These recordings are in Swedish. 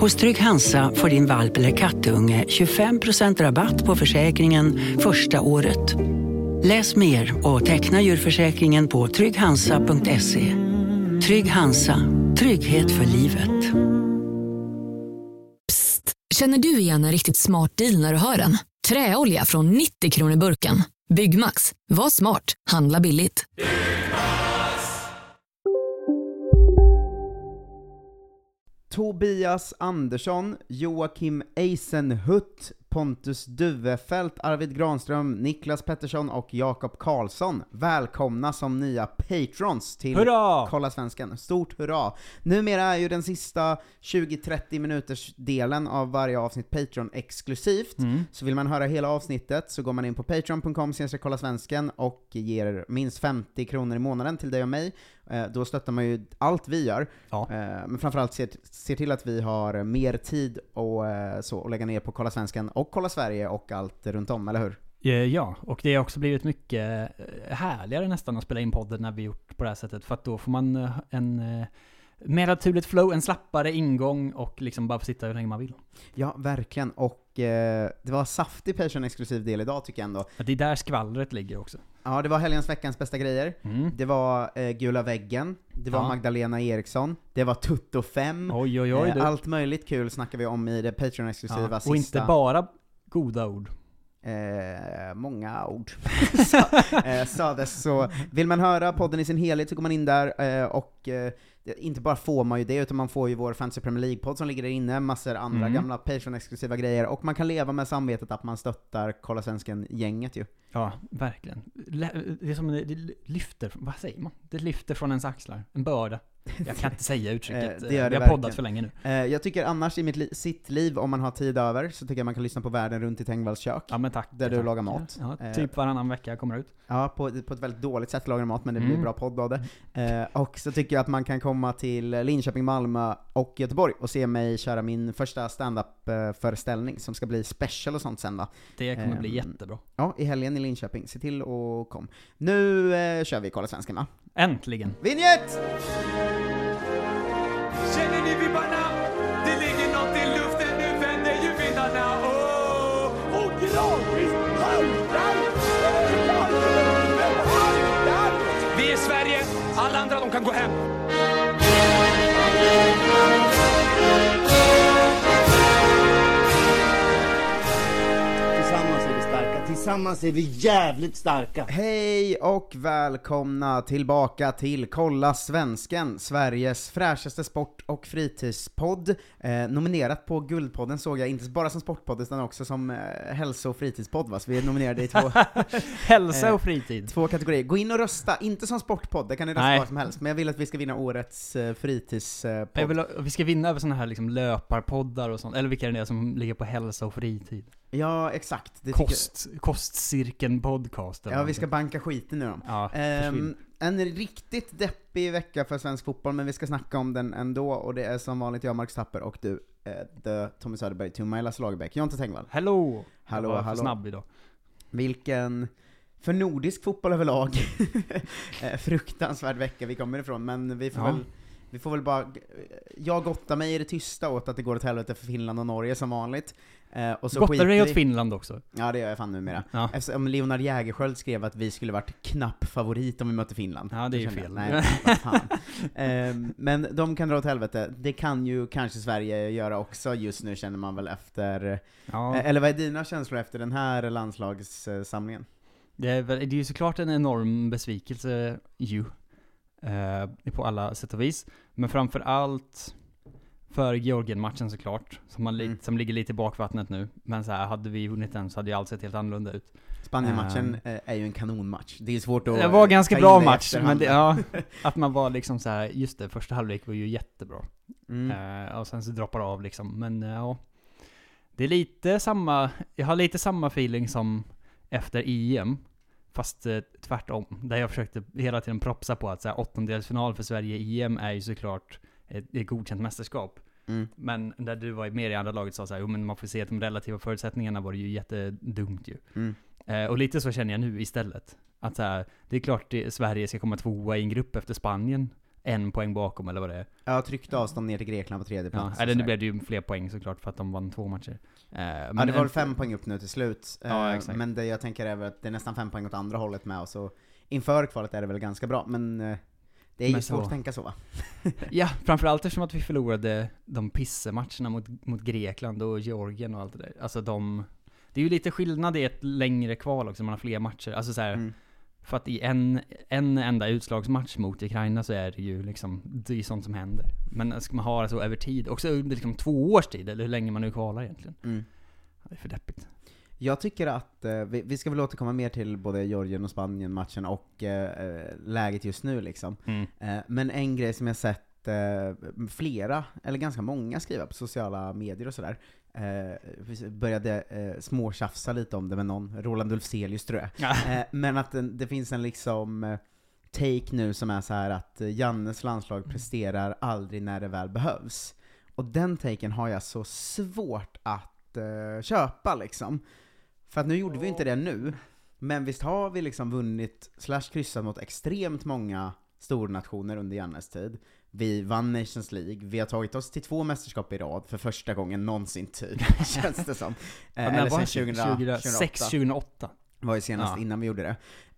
Hos Trygg Hansa får din valp eller kattunge 25% rabatt på försäkringen första året. Läs mer och teckna djurförsäkringen på trygghansa.se. Trygg Hansa, trygghet för livet. Psst, Känner du igen en riktigt smart deal när du hör den? Träolja från 90 kronor burken. Byggmax. Var smart. Handla billigt. Tobias Andersson, Joakim Eisenhut, Pontus Duvefelt, Arvid Granström, Niklas Pettersson och Jakob Karlsson. Välkomna som nya patrons till Hurra! Kolla Svensken. Stort hurra! Numera är ju den sista 20-30 minuters delen av varje avsnitt Patreon exklusivt, Mm. så vill man höra hela avsnittet så går man in på patreon.com kolla svensken och ger minst 50 kronor i månaden till dig och mig. Eh, Då stöttar man ju allt vi gör, Ja. Eh, men framförallt ser, ser till att vi har mer tid och eh, så, och lägga ner på Kolla Svensken och Kolla Sverige och allt runt om, eller hur? Ja, och det har också blivit mycket härligare nästan att spela in podden när vi gjort på det här sättet. För att då får man en mer naturligt flow, en slappare ingång och liksom bara få sitta hur länge man vill. Ja, verkligen, och eh, det var saftig Patreon-exklusiv del idag tycker jag ändå. Att det är där skvallret ligger också. Ja, det var helgens veckans bästa grejer. Mm. Det var eh, Gula väggen, det var Ja. Magdalena Eriksson, det var Tutto 5, Oj oj oj eh, allt möjligt kul snackar vi om i det Patreon-exklusiva ja. sista. Och inte bara goda ord. Eh, många ord sa, eh, sades, så vill man höra podden i sin helhet så går man in där, eh, och eh, inte bara får man ju det, utan man får ju vår Fantasy Premier League-podd som ligger där inne, massor andra Mm. gamla Patreon-exklusiva grejer, och man kan leva med samvetet att man stöttar Kolla Svensken-gänget ju. Ja, verkligen. Det är som det lyfter, vad säger man? Det lyfter från ens axlar. En börda. Jag kan inte säga uttrycket. Det vi har poddat verkligen. för länge nu. Jag tycker annars i mitt li- sitt liv, om man har tid över, så tycker jag man kan lyssna på Världen runt i Tengvalls kök. Ja men tack. Där du tack. lagar mat. Ja, Eh, typ varannan vecka kommer ut. Ja, på, på ett väldigt dåligt sätt lagar mat, men det blir Mm. bra podd av det. Eh, och så tycker jag att man kan komma till Linköping, Malmö och Göteborg och se mig köra min första stand-up-föreställning som ska bli special och sånt sen då. Det kommer bli Ehm, jättebra. Ja, i helgen i Linköping. Se till och kom. Nu eh, kör vi Kolla Svensken va? Äntligen! Vinjett! Alla tillsammans är vi jävligt starka. Hej och välkomna tillbaka till Kolla Svensken, Sveriges fräschaste sport och fritidspodd. Eh, nominerat på Guldpodden såg jag, inte bara som sportpodd utan också som eh, hälso och fritidspodd va? Så vi är nominerade i två, Hälsa Eh, och fritid. två kategorier. Gå in och rösta, inte som sportpodd, det kan ni rösta Nej. vad som helst, men jag vill att vi ska vinna årets eh, fritidspodd. Jag vill, vi ska vinna över såna här liksom löparpoddar och sånt, eller vilka är det som ligger på hälsa och fritid? Ja, exakt. Det Kost, kostcirkeln podcast Ja, vi ska banka skiten ur dem. Ja, Ehm, en riktigt deppig vecka för svensk fotboll, men vi ska snacka om den ändå, och det är som vanligt jag, Marcus Tapper, och du, eh, the Tommy Söderberg, my Lasse Lagerbäck, Jonte Tengvall. Hello! Hallå, jag var hallå. snabb idag. Vilken, för nordisk fotboll överlag, eh, fruktansvärd vecka vi kommer ifrån, men vi får Ja. väl vi får väl bara, jag gottar mig i det tysta åt att det går åt helvete för Finland och Norge som vanligt. Eh, och så Gottar dig åt Finland också? Ja det gör jag fan numera. Ja. Eftersom Leonard Jägerskiöld skrev att vi skulle varit knapp favorit om vi mötte Finland. Ja, det är ju fel. Nej, fan. Ehm, men de kan dra åt helvete. Det kan ju kanske Sverige göra också just nu känner man väl efter, Ja. eh, eller vad är dina känslor efter den här landslagssamlingen? Det är, väl, det är ju såklart en enorm besvikelse ju. Eh, på alla sätt och vis. Men framför allt för Georgien-matchen såklart. Som, man li- Mm. som ligger lite i bakvattnet nu. Men så här, hade vi vunnit den så hade ju allt sett helt annorlunda ut. Spanien-matchen eh, är ju en kanonmatch. Det är svårt att Det var eh, ganska bra match, men det, ja, att man var liksom så här, just det, första halvlek var ju jättebra. Mm. Eh, och sen så droppar det av liksom, men eh, ja. Det är lite samma, jag har lite samma feeling som efter EM. Fast eh, tvärtom. Där jag försökte hela tiden propsa på att så här, åttondelsfinal för Sverige i EM är ju såklart ett, ett godkänt mästerskap. Mm. Men där du var mer i andra laget sa så här, jo men man får se att de relativa förutsättningarna var det ju jättedumt ju. Mm. Eh, och lite så känner jag nu istället. Att så här, det är klart det, Sverige ska komma tvåa i en grupp efter Spanien. En poäng bakom eller vad det är. Ja, tryckt avstånd ner till Grekland på tredje Ja, plats. och eller nu blev det ju fler poäng såklart för att de vann två matcher. Eh, Ja, men det var en- fem poäng upp nu till slut. Ja, Eh, exakt. Men det jag tänker är att det är nästan fem poäng åt andra hållet med, och så inför kvalet är det väl ganska bra, men eh, det är ju svårt att tänka så va? Ja, framförallt eftersom att vi förlorade de pissematcherna mot, mot Grekland och Georgien och allt det där. Alltså de... Det är ju lite skillnad i ett längre kval också, man har fler matcher. Alltså så här, Mm. För att i en, en enda utslagsmatch mot Ukraina så är det ju liksom, det är sånt som händer. Men ska man ha det så över tid, också under liksom två års tid, eller hur länge man nu kvalar egentligen. Mm. Det är för deppigt. Jag tycker att, eh, vi, vi ska väl återkomma mer till både Georgien och Spanien-matchen och eh, eh, läget just nu liksom. Mm. Eh, men en grej som jag sett eh, flera, eller ganska många skriva på sociala medier och sådär, eh, började eh, småtjafsa lite om det med någon, Roland Ulfzelius tror jag. Ja. Eh, men att den, det finns en liksom eh, take nu som är så här att Jannes landslag presterar aldrig när det väl behövs. Och den taken har jag så svårt att eh, köpa liksom. För att nu gjorde vi inte det nu, men visst har vi liksom vunnit, slash kryssat mot extremt många stornationer under Jannes tid. Vi vann Nations League, vi har tagit oss till två mästerskap i rad för första gången någonsin typ, känns det som. Eh, Ja, eller var sen det 2000, 2006, 2008 2008. var ju senast Ja. innan vi gjorde det.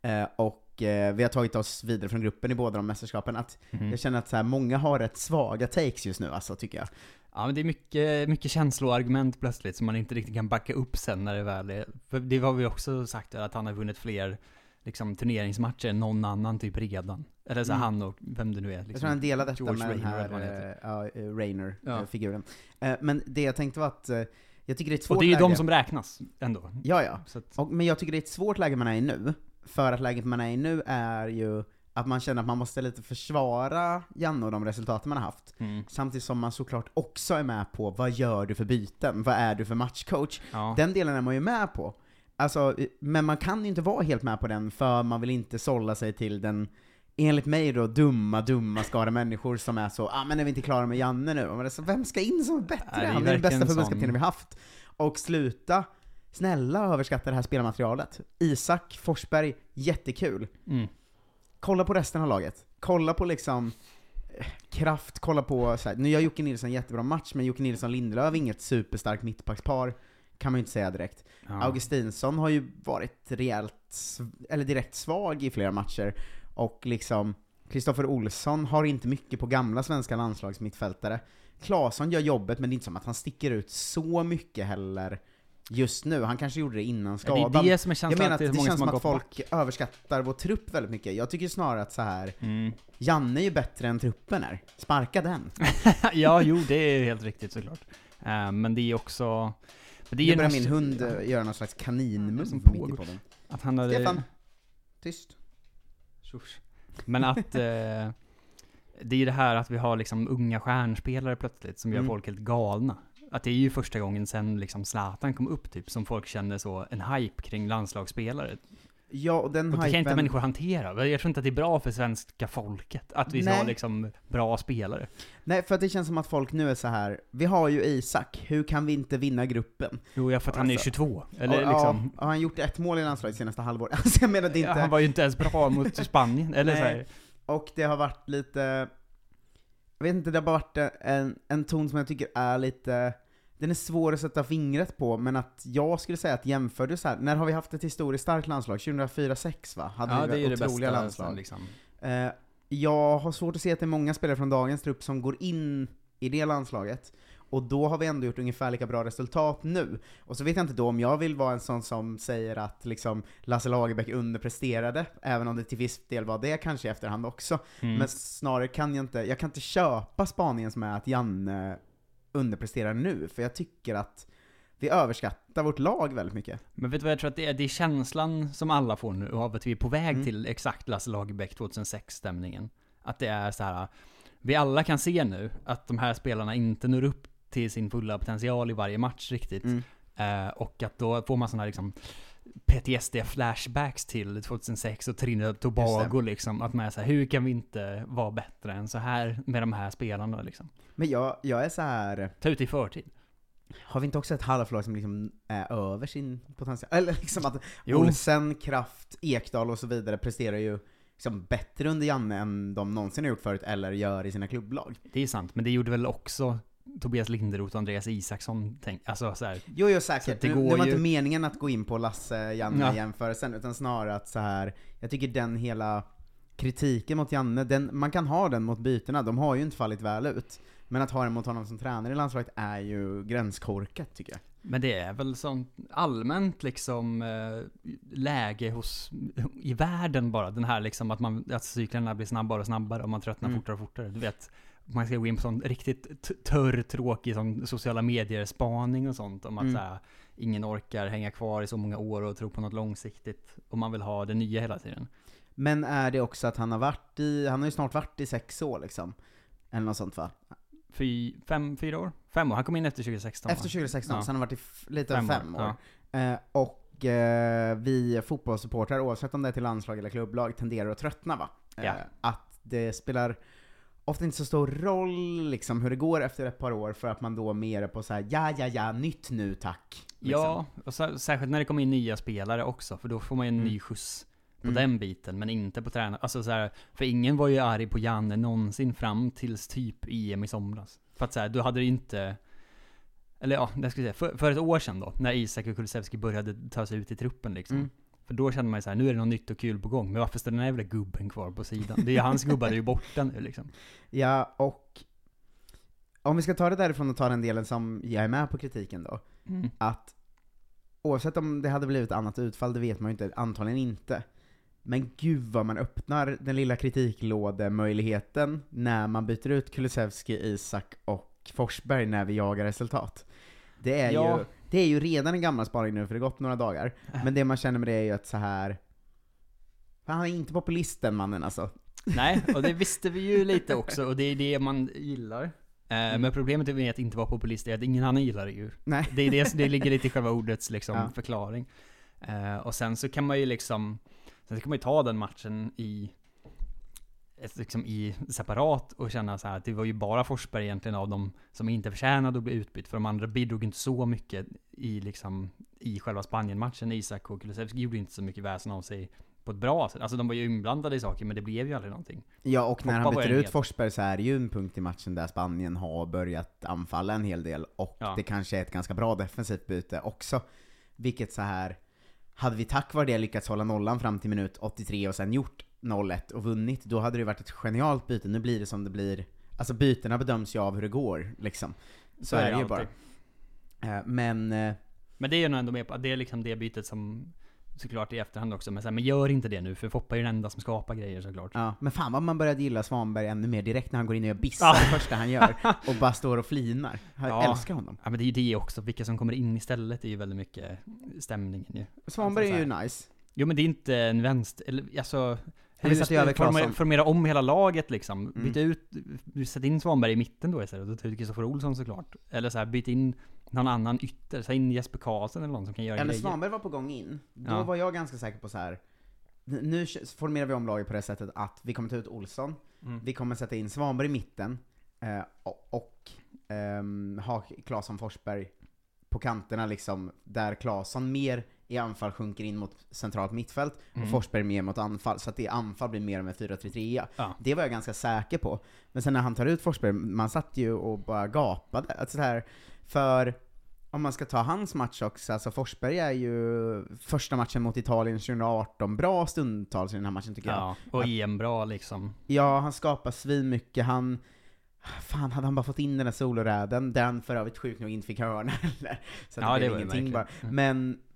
Eh, och eh, vi har tagit oss vidare från gruppen i båda de mästerskapen. Att Mhm. Jag känner att så här, många har rätt svaga takes just nu alltså, tycker jag. Ja men det är mycket, mycket känsloargument plötsligt som man inte riktigt kan backa upp sen när det väl är... För det har vi också sagt, att han har vunnit fler liksom, turneringsmatcher än någon annan typ redan. Eller så Mm. han och vem det nu är. Liksom, jag tror han delade detta George med den Rayner här han heter. eh, ja. Eh, men det jag tänkte var att, eh, jag tycker det är ett svårt Och det är ju läge. de som räknas ändå. Ja, ja. Att, Och, men jag tycker det är ett svårt läge man är i nu, för att läget man är i nu är ju att man känner att man måste lite försvara Janne och de resultaten man har haft. mm, Samtidigt som man såklart också är med på vad gör du för byten? Vad är du för matchcoach? ja. Den delen är man ju med på. Alltså, men man kan ju inte vara helt med på den för man vill inte sålla sig till den, enligt mig då, dumma, dumma skara människor som är så ah men är vi inte klara med Janne nu? Men alltså, vem ska in som är bättre? Ja, det är Han är den bästa förbundskaptenen vi haft. Och sluta, snälla överskatta det här spelarmaterialet. Isak Forsberg, jättekul. Mm. Kolla på resten av laget. Kolla på liksom eh, kraft, kolla på så här. nu gör Jocke Nilsson en jättebra match, men Jocke Nilsson Lindelöf är inget superstarkt mittbackspar, kan man ju inte säga direkt. Ja. Augustinsson har ju varit rejält, eller direkt svag i flera matcher, och liksom Kristoffer Olsson har inte mycket på gamla svenska landslagsmittfältare. Claesson gör jobbet, men det är inte som att han sticker ut så mycket heller just nu. Han kanske gjorde det innan Ja, skadan. det är det som är Jag känslan, menar att det det känns som att folk överskattar vår trupp väldigt mycket. Jag tycker snarare att så här Mm. Janne är ju bättre än truppen är. Sparka den. ja, jo, det är helt riktigt såklart. Eh, men det är också... Men det är Nu börjar min hund eh, göra någon slags kaninmun som mitt i podden. Att han hade... Stefan! Tyst. Tjors. Men att... Eh, det är ju det här att vi har liksom unga stjärnspelare plötsligt som gör Mm. folk helt galna. Att det är ju första gången sen liksom Zlatan kom upp typ, som folk känner så, en hype kring landslagsspelare. Ja, och den Och det kan inte hypen- människor hantera. Jag tror inte att det är bra för svenska folket, att vi ska ha Nej. liksom bra spelare. Nej, för att det känns som att folk nu är så här. vi har ju Isak, hur kan vi inte vinna gruppen? Jo, ja, för att han är Alltså, 22. Eller ja, liksom... Ja, har han gjort ett mål i landslaget senaste halvåret? Alltså jag menar det inte... Ja, han var ju inte ens bra mot Spanien, eller så här. Nej. Och det har varit lite, jag vet inte, det har bara varit en, en ton som jag tycker är lite, den är svår att sätta fingret på, men att jag skulle säga att jämför du så här, när har vi haft ett historiskt starkt landslag? 2004-2006 va? Hade Ja, vi det är ju det bästa landslag. liksom. Eh, jag har svårt att se att det är många spelare från dagens trupp som går in i det landslaget, och då har vi ändå gjort ungefär lika bra resultat nu. Och så vet jag inte då om jag vill vara en sån som säger att liksom Lasse Lagerbäck underpresterade, även om det till viss del var det kanske i efterhand också. Mm. Men snarare kan jag inte, jag kan inte köpa spaningen som är att Janne underpresterar nu, för jag tycker att vi överskattar vårt lag väldigt mycket. Men vet du vad jag tror att det är? Det är känslan som alla får nu av att vi är på väg Mm. till exakt Lasse Lagerbäck 2006-stämningen. Att det är så här. vi alla kan se nu att de här spelarna inte når upp till sin fulla potential i varje match riktigt. Mm. Eh, och att då får man sån här liksom PTSD-flashbacks till 2006 och Trinidad och Tobago liksom. Att man är så här, hur kan vi inte vara bättre än så här med de här spelarna liksom? Men jag, jag är så här. Ta ut i förtid. har vi inte också ett halvlag som liksom är över sin potential? Eller liksom att Jo. Olsen, Kraft, Ekdal och så vidare presterar ju liksom bättre under Janne än de någonsin har gjort förut, eller gör i sina klubblag. Det är sant, men det gjorde väl också Tobias Linderoth och Andreas Isaksson, tänk, alltså så här. Jo, jo säkert. det Det, var ju- inte meningen att gå in på Lasse-Janne Ja. jämförelsen, utan snarare att så här. jag tycker den hela kritiken mot Janne, den, man kan ha den mot bytena, de har ju inte fallit väl ut. Men att ha den mot honom som tränare i landslaget är ju gränskorkat tycker jag. Men det är väl sånt allmänt liksom eh, läge hos, i världen bara, den här liksom att man, att cyklarna blir snabbare och snabbare och man tröttnar Mm. fortare och fortare. Du vet, man ska gå in på sån riktigt törr, tråkig sån sociala medier-spaning och sånt om att Mm. här, ingen orkar hänga kvar i så många år och tro på något långsiktigt. Och man vill ha det nya hela tiden. Men är det också att han har varit i, han har ju snart varit i sex år liksom? Eller något sånt va? Fy, fem, fyra år? Fem år? Han kom in efter 2016 Efter va? 2016, Ja. så han har varit i lite över fem år. Ja. Eh, och eh, vi fotbollssupportrar, oavsett om det är till landslag eller klubblag, tenderar att tröttna va? Eh, Ja. Att det spelar ofta inte så stor roll liksom hur det går efter ett par år för att man då mer är på så här: ja ja ja, nytt nu tack. Liksom. Ja, och så, särskilt när det kommer in nya spelare också, för då får man ju en Mm. ny skjuts på Mm. den biten, men inte på tränare. Alltså så här, för ingen var ju arg på Janne någonsin fram tills typ EM i somras. För att så här, då hade det inte... Eller ja, jag säga, för, för ett år sedan då, när Isak och Kulusevski började ta sig ut i truppen liksom. Mm. För då kände man ju så här, nu är det något nytt och kul på gång, men varför står den här jävla gubben kvar på sidan? Det är ju hans gubbar är ju borta nu liksom. Ja, och om vi ska ta det därifrån och ta den delen som jag är med på kritiken då, Mm. att oavsett om det hade blivit ett annat utfall, det vet man ju inte, antagligen inte. Men gud vad man öppnar den lilla kritiklådemöjligheten när man byter ut Kulusevski, Isak och Forsberg när vi jagar resultat. Det är, Ja. ju, det är ju redan en gammal spaning nu, för det har gått några dagar. Men det man känner med det är ju att så här. Han är inte populist den mannen alltså. Nej, och det visste vi ju lite också, och det är det man gillar. Eh, Mm. Men problemet med att inte vara populist är att ingen annan gillar det ju. Nej. Det, är det, det ligger lite i själva ordets liksom, Ja. förklaring. Eh, och sen så kan man ju liksom, sen kan man ju ta den matchen i, liksom i separat och känna så här att det var ju bara Forsberg egentligen av dem som inte förtjänade att bli utbytt, för de andra bidrog inte så mycket i liksom, i själva Spanien-matchen. Isak och Kulusevski gjorde inte så mycket väsen av sig på ett bra sätt. Alltså de var ju inblandade i saker, men det blev ju aldrig någonting. Ja, och när Poppa han byter ut. Forsberg så är det ju en punkt i matchen där Spanien har börjat anfalla en hel del, och Ja. det kanske är ett ganska bra defensivt byte också. Vilket så här hade vi tack vare det lyckats hålla nollan fram till minut 83 och sen gjort 0-1 och vunnit, då hade det varit ett genialt byte. Nu blir det som det blir. Alltså bytena bedöms ju av hur det går, liksom. Så, är det ju bara. Eh, Men, eh, Men det är jag nog ändå med på, det är liksom det bytet som såklart i efterhand också, men, så här, men gör inte det nu, för Foppa är ju den enda som skapar grejer såklart. ja. men fan vad man började gilla Svanberg ännu mer direkt när han går in och gör bissar det första han gör, och bara står och flinar. Jag Ja. älskar honom. Ja men det är ju det också, vilka som kommer in istället är ju väldigt mycket stämningen ju. Svanberg Alltså, är så ju nice. Jo men det är inte en vänster, eller alltså... Vill sätta över Claesson. formera om hela laget liksom. Mm. Byt ut, du sätter in Svanberg i mitten då istället, och ta ut Kristoffer Olsson såklart. Eller så här, byt in någon annan ytter, ta in Jesper Karlsson eller någon som kan göra Eller grejer. Svanberg var på gång in, då Ja. var jag ganska säker på så här. nu formerar vi om laget på det sättet att vi kommer ta ut Olsson, Mm. vi kommer sätta in Svanberg i mitten, eh, och, ehm, ha Claesson Forsberg på kanterna liksom, där Claesson mer i anfall sjunker in mot centralt mittfält, Mm. och Forsberg mer mot anfall, så att det anfall blir mer av en 4-3-3. Ja. Det var jag ganska säker på. Men sen när han tar ut Forsberg, man satt ju och bara gapade. Alltså så här, för om man ska ta hans match också, alltså Forsberg är ju första matchen mot Italien 2018 bra stundtals i den här matchen tycker jag. Ja, och EM bra liksom. Ja, han skapar svin mycket. han Fan, hade han bara fått in den där soloräden, den för övrigt sjukt nog inte fick hörna heller. Så Ja, det det blev det ingenting bara. verkligen. Mm. Men, ja,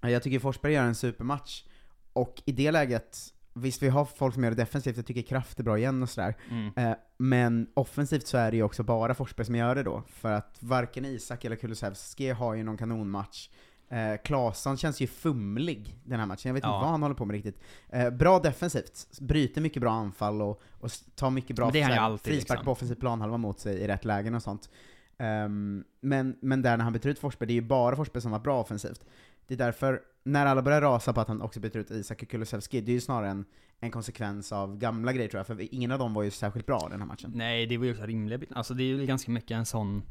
jag tycker Forsberg gör en supermatch. Och i det läget, visst vi har folk som gör det defensivt, jag tycker Kraft är bra igen och sådär. Mm. Eh, men offensivt så är det ju också bara Forsberg som gör det då, för att varken Isak eller Kulusevski har ju någon kanonmatch. Eh, Claesson känns ju fumlig den här matchen, jag vet Ja. inte vad han håller på med riktigt. Eh, bra defensivt, bryter mycket bra anfall och, och tar mycket bra frispark liksom. på offensiv planhalva mot sig i rätt lägen och sånt. Ehm, men, men där när han byter ut Forsberg, det är ju bara Forsberg som var bra offensivt. Det är därför, när alla börjar rasa på att han också byter ut Isak Kulusevski, det är ju snarare en, en konsekvens av gamla grejer tror jag, för ingen av dem var ju särskilt bra den här matchen. Nej, det var ju också rimliga Alltså det är ju ganska mycket en sån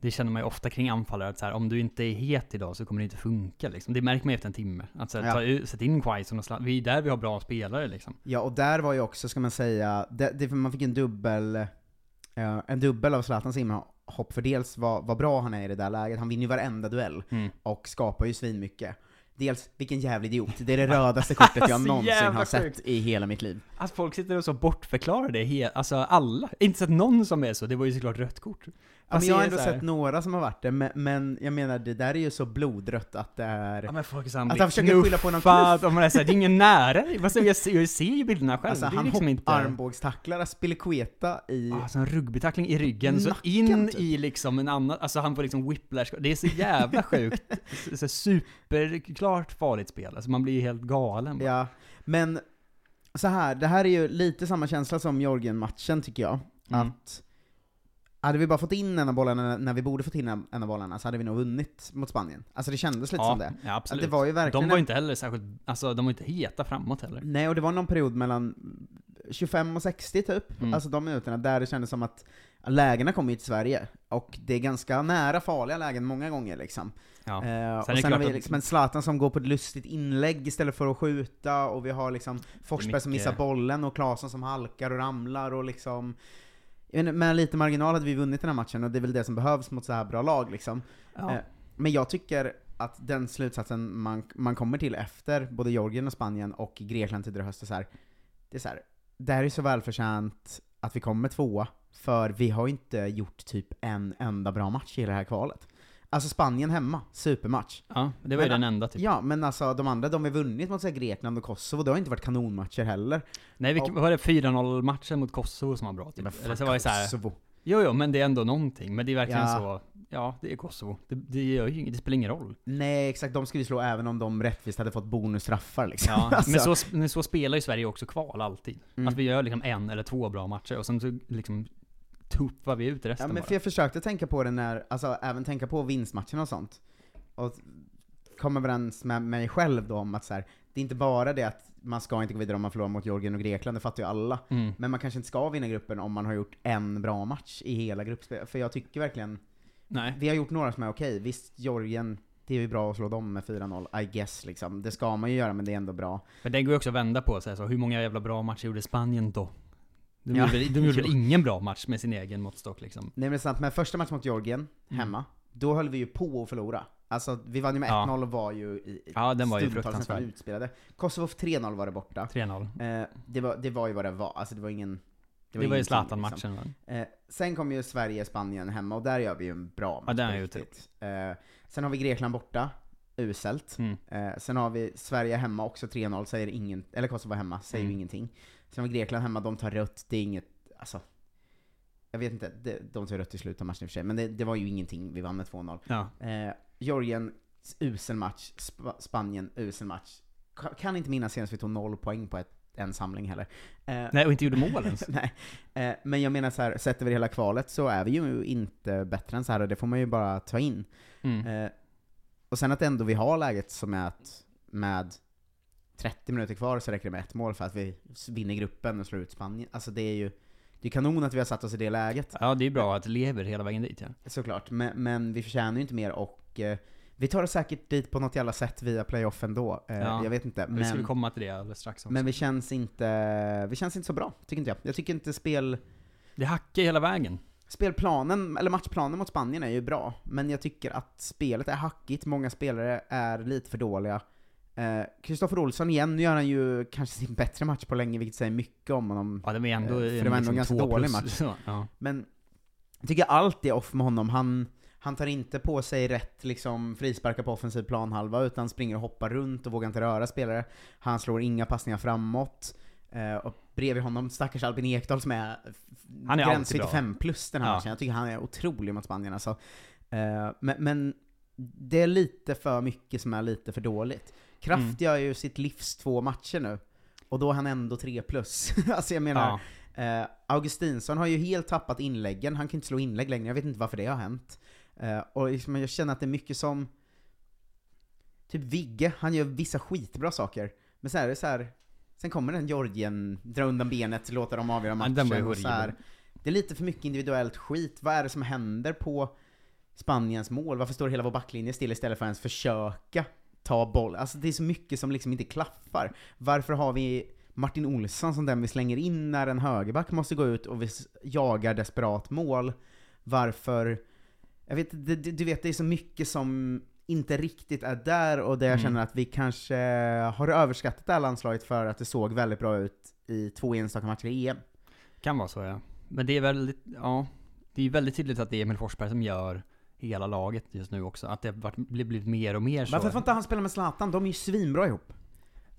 det känner man ju ofta kring anfallare, att så här, om du inte är het idag så kommer det inte funka liksom. Det märker man efter en timme. Att så här, Ja. ta ut, sätt in Quaison och Zlatan. Vi är där vi har bra spelare liksom. Ja, och där var ju också, ska man säga, det, det, man fick en dubbel, eh, en dubbel av Zlatans inhopp, för dels vad, vad bra han är i det där läget, han vinner ju varenda duell, Mm. och skapar ju svinmycket. Dels, vilken jävla idiot, det är det rödaste kortet jag någonsin har sett i hela mitt liv. Att folk sitter och så bortförklarar det, alltså alla. Inte sett någon som är så, det var ju såklart rött kort. Fast jag har är ändå så sett några som har varit det, men, men jag menar, det där är ju så blodrött att det är... Ja men folk är Att han försöker skylla på någon knuff. och man är såhär, det är ingen nära. Jag, ser- jag ser ju bilderna själv, Alltså han liksom hopp, inte... armbågstacklar Aspilicueta i... Alltså en rugbytackling i ryggen, så Nacken, in typ. i liksom en annan, alltså han får liksom whiplash, det är så jävla sjukt. så, så superklart farligt spel, alltså man blir ju helt galen. bara. Ja, men så här, det här är ju lite samma känsla som Georgien-matchen tycker jag. Mm. Att hade vi bara fått in en av bollarna när vi borde fått in en av bollarna så hade vi nog vunnit mot Spanien. Alltså det kändes lite ja, som det. Ja, Att absolut. det var ju verkligen de var ju inte heller särskilt, alltså de var inte heta framåt heller. Nej, och det var någon period mellan 25 och 60 typ, Mm. alltså de minuterna, där det kändes som att lägena kommer ju till Sverige, och det är ganska nära farliga lägen många gånger liksom. Ja. Eh, Sen och sen har vi att- liksom en Zlatan som går på ett lustigt inlägg istället för att skjuta, och vi har liksom Forsberg som mycket- missar bollen, och Claesson som halkar och ramlar, och liksom inte, med lite marginal hade vi vunnit den här matchen, och det är väl det som behövs mot så här bra lag liksom. Ja. Eh, Men jag tycker att den slutsatsen man, man kommer till efter både Georgien och Spanien och Grekland tidigare höst är så här, det är så här, det här är så välförtjänt att vi kommer tvåa, för vi har inte gjort typ en enda bra match i det här kvalet. Alltså Spanien hemma, supermatch. ja, det var ju Men- den enda typ. Ja, men alltså de andra, de vi vunnit mot så här, Grekland och Kosovo, det har inte varit kanonmatcher heller. Nej, vilken, och- var det 4-0 matchen mot Kosovo som var bra typ? Men Eller fan, så var det så här, Kosovo. jo jo, men det är ändå någonting. Men det är verkligen Ja. så, ja, det är Kosovo. Det, det gör ju det spelar ingen roll. Nej, exakt, de skulle vi slå även om de rättvist hade fått bonusstraffar liksom. Ja, Alltså, men, så, men så spelar ju Sverige också kval alltid. Mm. Att vi gör liksom en eller två bra matcher och sen så liksom tuppar vi ut Ja resten men bara. för jag försökte tänka på det när, alltså även tänka på vinstmatchen och sånt. Och kom överens med mig själv då om att så här, det är inte bara det att man ska inte gå vidare om man förlorar mot Georgien och Grekland, det fattar ju alla. Mm. Men man kanske inte ska vinna gruppen om man har gjort en bra match i hela gruppspelet. För jag tycker verkligen, Nej. vi har gjort några som är okej. Visst, Georgien, det är ju bra att slå dem med 4-0, I guess liksom. Det ska man ju göra, men det är ändå bra. Men den går ju också att vända på, så, här, så hur många jävla bra matcher gjorde Spanien då? De Ja. gjorde, de gjorde väl ingen bra match med sin egen måttstock liksom? Nej men det är sant, men första matchen mot Georgien, Mm. hemma, då höll vi ju på att förlora. Alltså, vi vann ju med Ja. 1-0 och var ju i Ja, den var ju fruktansvärd. utspelade. Kosovo 3-0 var det borta. 3-0. Eh, det, var, det var ju vad det var, alltså det var ingen... Det var, ju ingenting, Zlatan-matchen va? Liksom. Eh, sen kom ju Sverige-Spanien hemma, och där gör vi ju en bra match Ja, den är ju eh, Sen har vi Grekland borta, uselt. Mm. Eh, sen har vi Sverige hemma också 3-0, säger ingen, eller Kosovo hemma, säger ju Mm. ingenting. Sen vi Grekland hemma, de tar rött, det är inget, alltså jag vet inte, de, de tar rött i slutet av matchen i och för sig, men det, det var ju ingenting, vi vann med 2-0. Ja. Eh, Georgien, usel match. Sp Spanien, usel match. Ka- Kan inte minnas senast vi tog noll poäng på ett, en samling heller. Eh, Nej, och inte gjorde mål ens. nej. Eh, men jag menar så här, sett över hela kvalet så är vi ju inte bättre än så här och det får man ju bara ta in. Mm. Eh, och sen att ändå vi har läget som är att med 30 minuter kvar så räcker det med ett mål för att vi vinner gruppen och slår ut Spanien. Alltså det är ju, det är kanon att vi har satt oss i det läget. Ja, det är bra att det lever hela vägen dit ja. Såklart, men, men vi förtjänar ju inte mer och eh, vi tar oss säkert dit på något jävla sätt via playoff ändå. Eh, Ja. Jag vet inte, Vi skulle men, komma till det alldeles strax också. men vi känns inte, vi känns inte så bra, tycker inte jag. Jag tycker inte spel, Det hackar hela vägen. spelplanen, eller matchplanen mot Spanien är ju bra, men jag tycker att spelet är hackigt, många spelare är lite för dåliga. Eh, Kristoffer Olsson igen, nu gör han ju kanske sin bättre match på länge, vilket säger mycket om honom. Ja, det var ändå Eh, för det var ändå en ganska dålig match. Så, ja. Men jag tycker allt är off med honom. Han, han tar inte på sig rätt liksom, frisparkar på offensiv planhalva, utan springer och hoppar runt och vågar inte röra spelare. Han slår inga passningar framåt. Eh, och bredvid honom stackars Albin Ekdal som är, Han är gräns alltid bra. 75 plus den här Ja. matchen. Jag tycker han är otrolig mot Spanien alltså. Eh, men, men det är lite för mycket som är lite för dåligt. Kraft Mm. gör ju sitt livs två matcher nu, och då är han ändå 3 plus. alltså jag menar, Ja. Eh, Augustinsson har ju helt tappat inläggen, han kan inte slå inlägg längre, jag vet inte varför det har hänt. Eh, och liksom, jag känner att det är mycket som... typ Vigge, han gör vissa skitbra saker. Men så här, är det så här, sen kommer den Georgien, dra undan benet, låta dem avgöra Ja, matchen. och så här, det är lite för mycket individuellt skit. Vad är det som händer på Spaniens mål? Varför står hela vår backlinje still istället för att ens försöka ta boll? Alltså det är så mycket som liksom inte klaffar. Varför har vi Martin Olsson som den vi slänger in när en högerback måste gå ut och vi jagar desperat mål? Varför? Jag vet du, du vet, det är så mycket som inte riktigt är där och där jag Mm. känner att vi kanske har överskattat det här landslaget för att det såg väldigt bra ut i två enstaka matcher i EM. Kan vara så ja. Men det är väldigt, ja. Det är väldigt tydligt att det är Emil Forsberg som gör hela laget just nu också. Att det har blivit mer och mer så. Varför får inte han spela med Zlatan? De är ju svinbra ihop.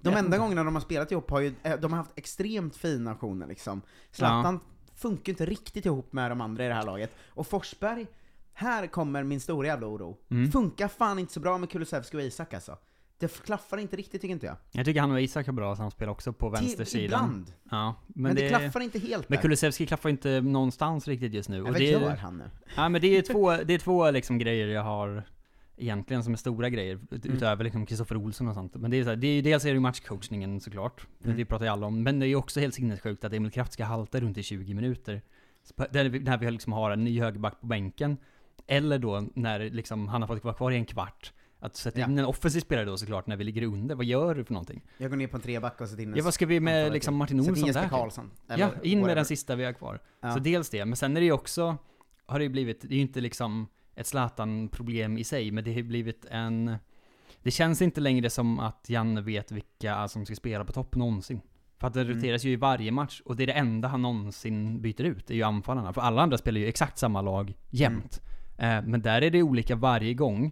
De enda gångerna de har spelat ihop har ju, eh, de har haft extremt fina aktioner liksom. Zlatan funkar ju inte riktigt ihop med de andra i det här laget. Och Forsberg, här kommer min stora jävla oro. Mm. Funkar fan inte så bra med Kulusevski och Isak alltså. Det klaffar inte riktigt tycker inte jag. Jag tycker han och Isak är bra samspel också på vänstersidan. Ibland. Ja, men, Men, det, klaffar inte helt Men. Kulusevski klaffar inte någonstans riktigt just nu. Och det är, han nu? ja, men det är två, det är två liksom grejer jag har egentligen som är stora grejer, Mm. utöver liksom Kristoffer Olsson och sånt. Men det är så här, det är, dels är det ju matchcoachningen såklart, Mm. det pratar ju alla om. Men det är ju också helt sinnessjukt att Emil Kraft ska halta runt i 20 minuter. Där vi, när vi liksom har en ny högerback på bänken. Eller då när liksom han har fått vara kvar i en kvart. Att sätta Ja. in en offensiv spelare då såklart när vi ligger under. Vad gör du för någonting? Jag går ner på en treback och sätter in en Ja vad ska vi med liksom. Martin in Olsson Jesper där? Karlsson. Ja, in med whatever. den sista vi har kvar. Ja. Så dels det, men sen är det ju också, har det ju blivit, det är ju inte liksom ett Zlatan-problem i sig, men det har ju blivit en... Det känns inte längre som att Janne vet vilka som ska spela på topp någonsin. För att det Mm. roteras ju i varje match, och det är det enda han någonsin byter ut, det är ju anfallarna. För alla andra spelar ju exakt samma lag jämt. Eh, men där är det olika varje gång.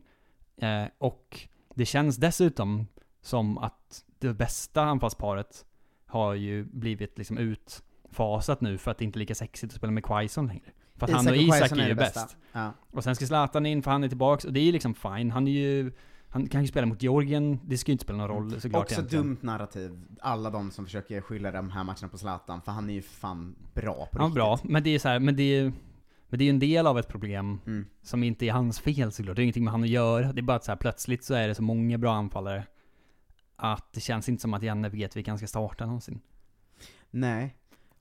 Eh, och det känns dessutom som att det bästa anfallsparet har ju blivit liksom utfasat nu för att det inte är lika sexigt att spela med Quaison längre. För att han och Isak Quaison är ju bäst. Ja. Och sen ska Zlatan in för han är tillbaks, och det är ju liksom fine. Han är ju... Han kan ju spela mot Georgien, det ska ju inte spela någon roll såklart Också egentligen. dumt narrativ, alla de som försöker skylla de här matcherna på Zlatan, för han är ju fan bra på Ja, riktigt. bra. Men det är så här, men det är men det är ju en del av ett problem Mm. som inte är hans fel såklart. Det är ingenting med han att göra. Det är bara att så här, plötsligt så är det så många bra anfallare att det känns inte som att Janne vet vilka han ska starta någonsin. Nej.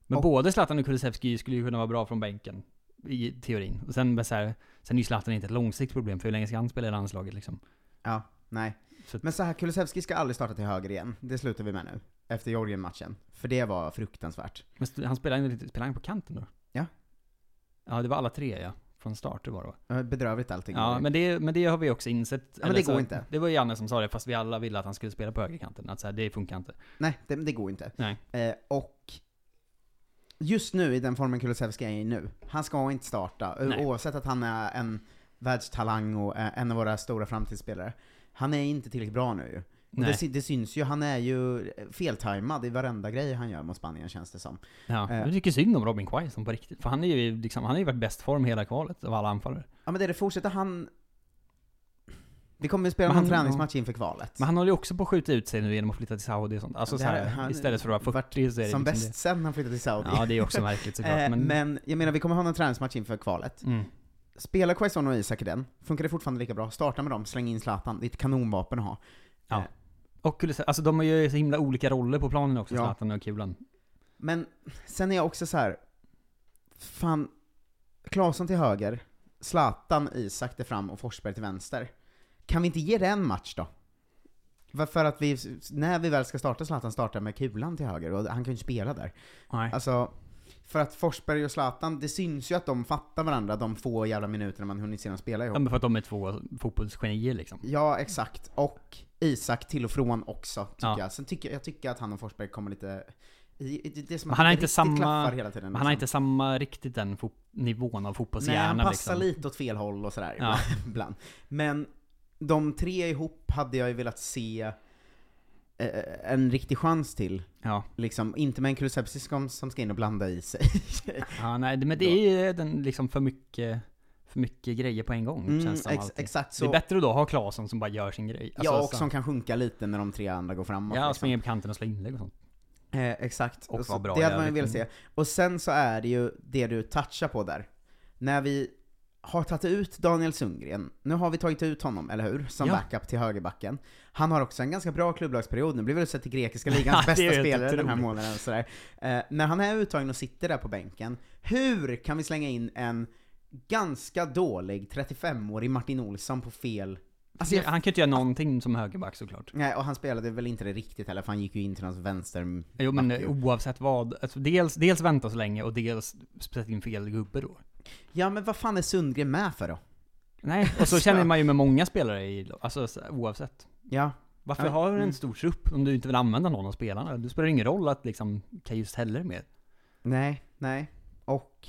Men Och- både Zlatan och Kulusevski skulle ju kunna vara bra från bänken. I teorin. Och sen, så här, sen är ju Zlatan inte ett långsiktigt problem, för hur länge ska han spela i landslaget liksom? Ja, nej. Så- Men så här, Kulusevski ska aldrig starta till höger igen. Det slutar vi med nu. Efter Georgien-matchen. För det var fruktansvärt. Men han spelade spelade han på kanten då? Ja. Ja, det var alla tre ja. Från start, det var det va? Eh, Bedrövligt allting. Ja, men det, men det har vi också insett. men det går så, inte. Det var Janne som sa det, fast vi alla ville att han skulle spela på högerkanten. Att så här, det funkar inte. Nej, det, det går inte. Nej. Eh, och just nu, i den formen Kulusevski är i nu, han ska inte starta. Nej. Oavsett att han är en världstalang och eh, en av våra stora framtidsspelare. Han är inte tillräckligt bra nu ju. Det, sy- det syns ju, han är ju feltajmad i varenda grej han gör mot Spanien känns det som. Ja, Eh. jag tycker synd om Robin Quaison på riktigt. För han är ju liksom, han har ju varit bäst form hela kvalet av alla anfallare. Ja men det är det, fortsätter han... Vi kommer ju spela Men någon träningsmatch inför kvalet. Men han håller ju också på att skjuta ut sig nu genom att flytta till Saudi och sånt. Alltså Det så här- här, han- istället för att vara 40 så är det Som liksom bäst sen han flyttade till Saudi. det. Ja, det är också märkligt såklart. Eh, Men, men jag menar, vi kommer ha någon träningsmatch inför kvalet. mm. Spelar Quaison och Isak i den, funkar det fortfarande lika bra. Starta med dem, släng in Zlatan. Det är ett kanonvapen att ha. Ja. Och Kulusevski, alltså de har ju så himla olika roller på planen också, Ja. Zlatan och Kulan. Men sen är jag också så här. fan, Claesson till höger, Zlatan, Isak där fram och Forsberg till vänster. Kan vi inte ge det en match då? Varför att vi, när vi väl ska starta Zlatan, startar med Kulan till höger, och han kan ju inte spela där. Nej. Alltså, för att Forsberg och Zlatan, det syns ju att de fattar varandra de få jävla minuterna man hunnit se dem spela ihop. Ja, men för att de är två fotbollsgenier liksom. Ja, exakt. Och Isak till och från också, tycker Ja. jag. Sen tycker jag tycker att han och Forsberg kommer lite... Det är som att han har inte samma- hela tiden. Men han har liksom. inte samma, riktigt den nivån av fotbollshjärna Nej, han passar liksom. lite åt fel håll och sådär Ja. ibland. Men de tre ihop hade jag ju velat se en riktig chans till. Ja. Liksom, inte med en Kulusevski som, som ska in och blanda i sig. ja, nej, men det är ju den liksom för mycket, för mycket grejer på en gång Mm, känns det ex- alltid. exakt Det är så. bättre att då ha Claesson som bara gör sin grej. Alltså, ja, och så- som kan sjunka lite när de tre andra går framåt. Ja, liksom. springa på kanten och slå inlägg och sånt. Eh, exakt. Och så bra det hade man ju velat se. Och sen så är det ju det du touchar på där. När vi har tagit ut Daniel Sundgren. Nu har vi tagit ut honom, eller hur? Som Ja. backup till högerbacken. Han har också en ganska bra klubblagsperiod, nu blir väl utsedd till grekiska ligans bästa spelare den här månaden. och Sådär. Eh, när han är uttagen och sitter där på bänken, hur kan vi slänga in en ganska dålig 35-årig Martin Olsson på fel... Alltså, jag, Han kan ju inte göra någonting som högerback såklart. nej, och han spelade väl inte det riktigt heller, för han gick ju in till någons vänster... Jo men oavsett vad, alltså, dels, dels vänta så länge och dels sätta in fel gubbe då. Ja men vad fan är Sundgren med för då? Nej, och så känner man ju med många spelare i, alltså så- oavsett. Ja, Varför Ja, har du mm. en stor trupp om du inte vill använda någon av spelarna? Det spelar ingen roll att liksom Kajus heller med. Nej, nej. Och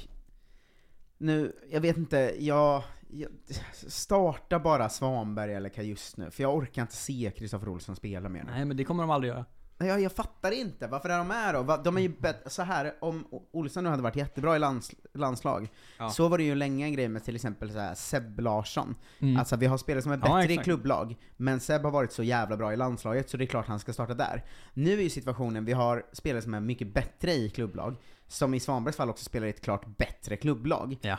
nu, jag vet inte, jag, jag starta bara Svanberg eller Kajus nu, för jag orkar inte se Kristoffer Olsson spela mer nu. Nej men det kommer de aldrig göra. Jag, jag fattar inte, varför är de med då? De är ju bättre, så här om Olsson nu hade varit jättebra i lands, landslag, Ja. så var det ju länge en grej med till exempel så här Seb Larsson. Mm. Alltså vi har spelare som är Ja, bättre i exakt. klubblag, men Seb har varit så jävla bra i landslaget så det är klart han ska starta där. Nu är ju situationen, vi har spelare som är mycket bättre i klubblag, som i Svanbergs fall också spelar i ett klart bättre klubblag. Ja.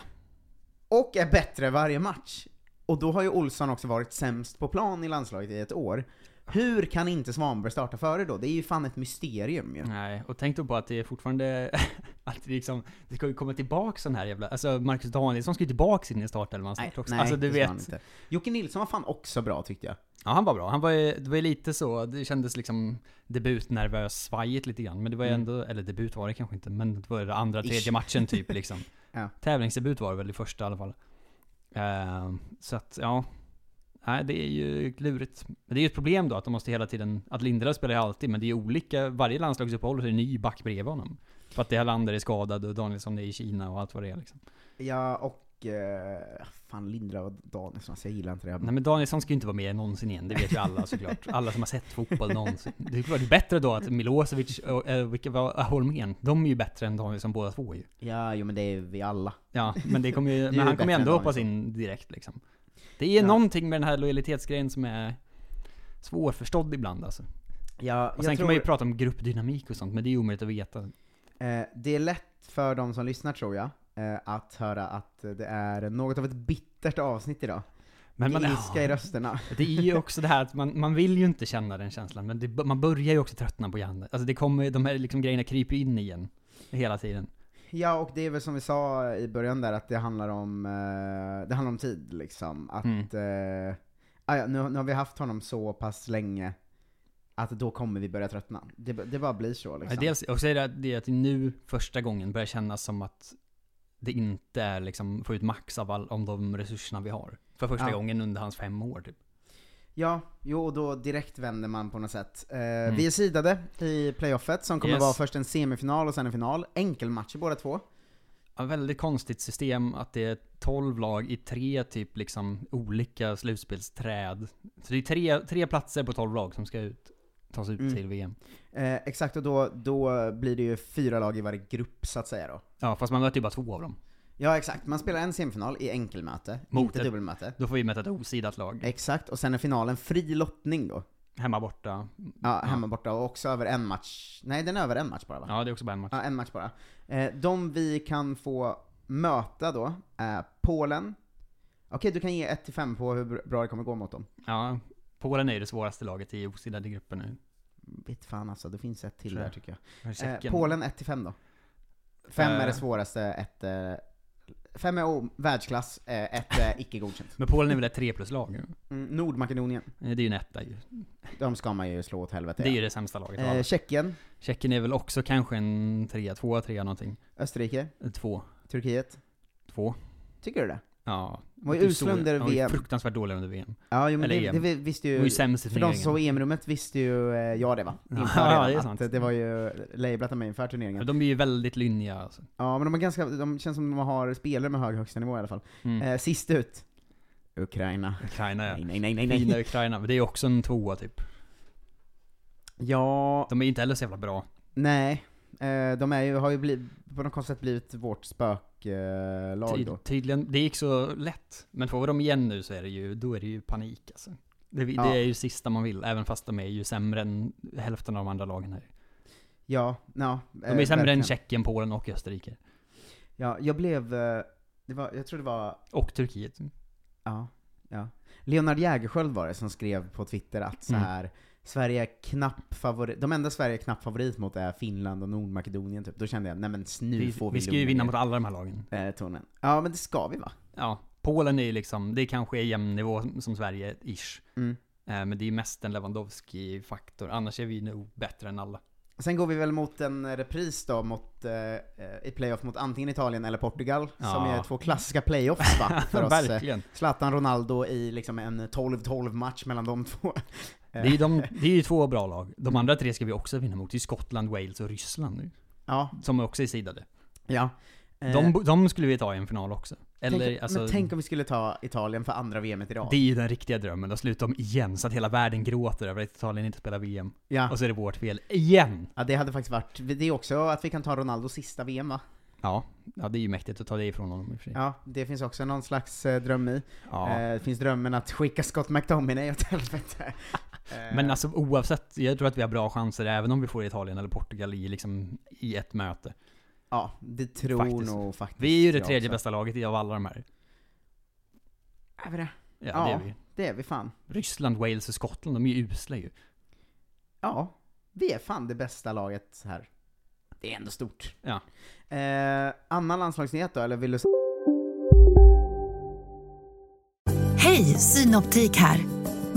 Och är bättre varje match. Och då har ju Olsson också varit sämst på plan i landslaget i ett år. Hur kan inte Svanberg starta före då? Det är ju fan ett mysterium ju. Nej, och tänk då på att det är fortfarande, att det liksom, det ska ju komma tillbaka sån här jävla, alltså Marcus Danielsson ska ju tillbaka in i startelvan snart också. nej alltså du vet. inte. Jocke Nilsson var fan också bra tyckte jag. Ja han var bra, han var ju, det var ju lite så, det kändes liksom debutnervös svajigt lite grann, men det var ju Mm. ändå, eller debut var det kanske inte, men det var det andra, Ish. tredje matchen typ liksom. Ja. Tävlingsdebut var det väl i första i alla fall. Eh, så att, ja. Nej, det är ju lurigt. Men det är ju ett problem då att de måste hela tiden, att Lindelöf spelar ju alltid, men det är olika, varje landslagsuppehåll så är det en ny back bredvid honom. För att det här landet är skadad och Danielsson är i Kina och allt vad det är liksom. Ja, och... Eh, fan, Lindra och Danielsson, alltså jag gillar inte det. Nej men Danielsson ska ju inte vara med någonsin igen, det vet ju alla såklart. Alla som har sett fotboll någonsin. Det var ju bättre då att Milosevic och, äh, var, äh, Holmén, de är ju bättre än Danielsson båda två ju. Ja, jo men det är vi alla. Ja, men det kommer ju, men han kommer ju än ändå hoppas in direkt liksom. Det är Ja. någonting med den här lojalitetsgrejen som är svårförstådd ibland alltså. Ja, Och sen tror, kan man ju prata om gruppdynamik och sånt, men det är ju omöjligt att veta. eh, det är lätt för de som lyssnar tror jag, eh, att höra att det är något av ett bittert avsnitt idag. Men man, Ilska i rösterna. Det är ju också det här att man, man vill ju inte känna den känslan, men det, man börjar ju också tröttna på Janne. Alltså det kommer, de här liksom grejerna kryper in igen. Hela tiden. Ja, och det är väl som vi sa i början där, att det handlar om, eh, det handlar om tid liksom. Att, Mm. ja, nu, nu har vi haft honom så pass länge, att då kommer vi börja tröttna. Det, det bara blir så liksom. Dels, och är det att det att det nu första gången börjar kännas som att det inte är liksom, få ut max av all, om de resurserna vi har. För första Ja. gången under hans fem år typ. Ja, jo, och då direkt vänder man på något sätt. Eh, Vi är sidade i playoffet, som kommer Mm. Yes. vara först en semifinal och sen en final. Enkelmatcher båda två. Ja, väldigt konstigt system att det är 12 lag i tre typ liksom olika slutspelsträd. Så det är tre, tre platser på 12 lag som ska ut, tas ut Mm. till VM. Eh, exakt, och då, då blir det ju fyra lag i varje grupp så att säga då. Ja, fast man möter ju bara två av dem. Ja, exakt. Man spelar en semifinal i enkelmöte, Mot inte ett- dubbelmöte. Då får vi möta ett osidat lag. Exakt, och sen är finalen fri lottning då. Hemma borta. Ja, hemma borta, och också över en match. Nej, den är över en match bara va? Ja, det är också bara en match. Ja, en match bara. Eh, de vi kan få möta då är Polen. Okej, du kan ge 1-5 på hur bra det kommer gå mot dem. Ja, Polen är ju det svåraste laget i osidade gruppen nu. Vet fan alltså, det finns ett till Tror där jag. tycker jag. Eh, Tjeckien. Polen 1-5 då. 5 är det Eh. svåraste, ett... Eh, fem är o- världsklass, eh, ett är icke godkänt. Men Polen är väl ett 3 plus-lag? Mm, Nordmakedonien, Eh, Det är ju en etta ju. de ska man ju slå åt helvete. Det är ju det sämsta laget eh. Tjeckien, Tjeckien är väl också kanske en trea, tvåa, trea någonting. Österrike, Eh, Två. Turkiet. Två. Tycker du det? Ja. De var ju Typ usla under de var VM. fruktansvärt dåliga under VM. Ja, jo, men Eller det, EM. det visste De ju... var ju sämst i För de som såg. EM-rummet visste ju eh, jag det va? Ja, Inför ja, det är att sant. Det var ju labelat av mig inför turneringen. De är ju väldigt lynniga alltså. Ja, men de är ganska, de känns som de har spelare med hög högsta nivå i alla fall. Mm. Eh, sist ut, Ukraina. Ukraina ja. Nej, nej, nej, nej, nej. Fina Ukraina, men det är också en tvåa typ. Ja, De är inte heller så jävla bra. nej. Eh, de är ju, har ju blivit, på något konstigt sätt blivit vårt spöklag Ty, då. tydligen, det gick så lätt. Men får vi dem igen nu så är det ju, då är det ju panik alltså. Det, Ja. det är ju sista man vill, även fast de är ju sämre än hälften av de andra lagen här. Ja, ja. De är sämre än verkligen. Tjeckien, Polen och Österrike. Ja, jag blev, eh, Det var, jag tror det var, Och Turkiet. ja, ja. Leonard Jägerskiöld var det som skrev på Twitter att så Mm. Sverige är knapp favorit, de enda Sverige är knapp favorit mot är Finland och Nordmakedonien typ. Då kände jag, nej men nu Vi, får vi vi ska ju vinna mot alla de här lagen. eh. Ja men det ska vi va? Ja, Polen är ju liksom, det kanske är jämn nivå som Sverige, ish. Mm. Eh, Men det är ju mest en Lewandowski-faktor, annars är vi nog bättre än alla. Sen går vi väl mot en repris då mot, eh, i playoff mot antingen Italien eller Portugal, som Ja. är två klassiska playoffs va? För oss. Verkligen. Zlatan Ronaldo i liksom en 12-12 match mellan de två. Det är, de, det är ju två bra lag. De andra tre ska vi också vinna mot. Det är Skottland, Wales och Ryssland nu. Ja, Som också är sidade. ja. Eh, De, de skulle vi ta i en final också. Eller, tänk, alltså, men tänk om vi skulle ta Italien för andra VMet idag. Det är ju den riktiga drömmen, att sluta dem igen så att hela världen gråter över att Italien inte spelar VM. Ja. Och så är det vårt fel, igen! ja, det hade faktiskt varit, det är också att vi kan ta Ronaldos sista VM va? Ja, ja det är ju mäktigt att ta det ifrån honom i och för sig. Ja, det finns också någon slags eh, dröm i. Ja. Eh, det finns drömmen att skicka Scott McTominay åt helvete. Eh, Men alltså oavsett, jag tror att vi har bra chanser även om vi får Italien eller Portugal i, liksom, i ett möte. Ja, det tror Faktiskt. nog faktiskt Vi är ju det tredje bästa laget i av alla de här. Är vi det? Ja, Ja. det är vi. Det är vi fan. Ryssland, Wales och Skottland, de är ju usla ju. Ja, vi är fan det bästa laget här. Det är ändå stort. Ja. Eh, annan landslagsnyhet då, eller vill du Hej, Synoptik här.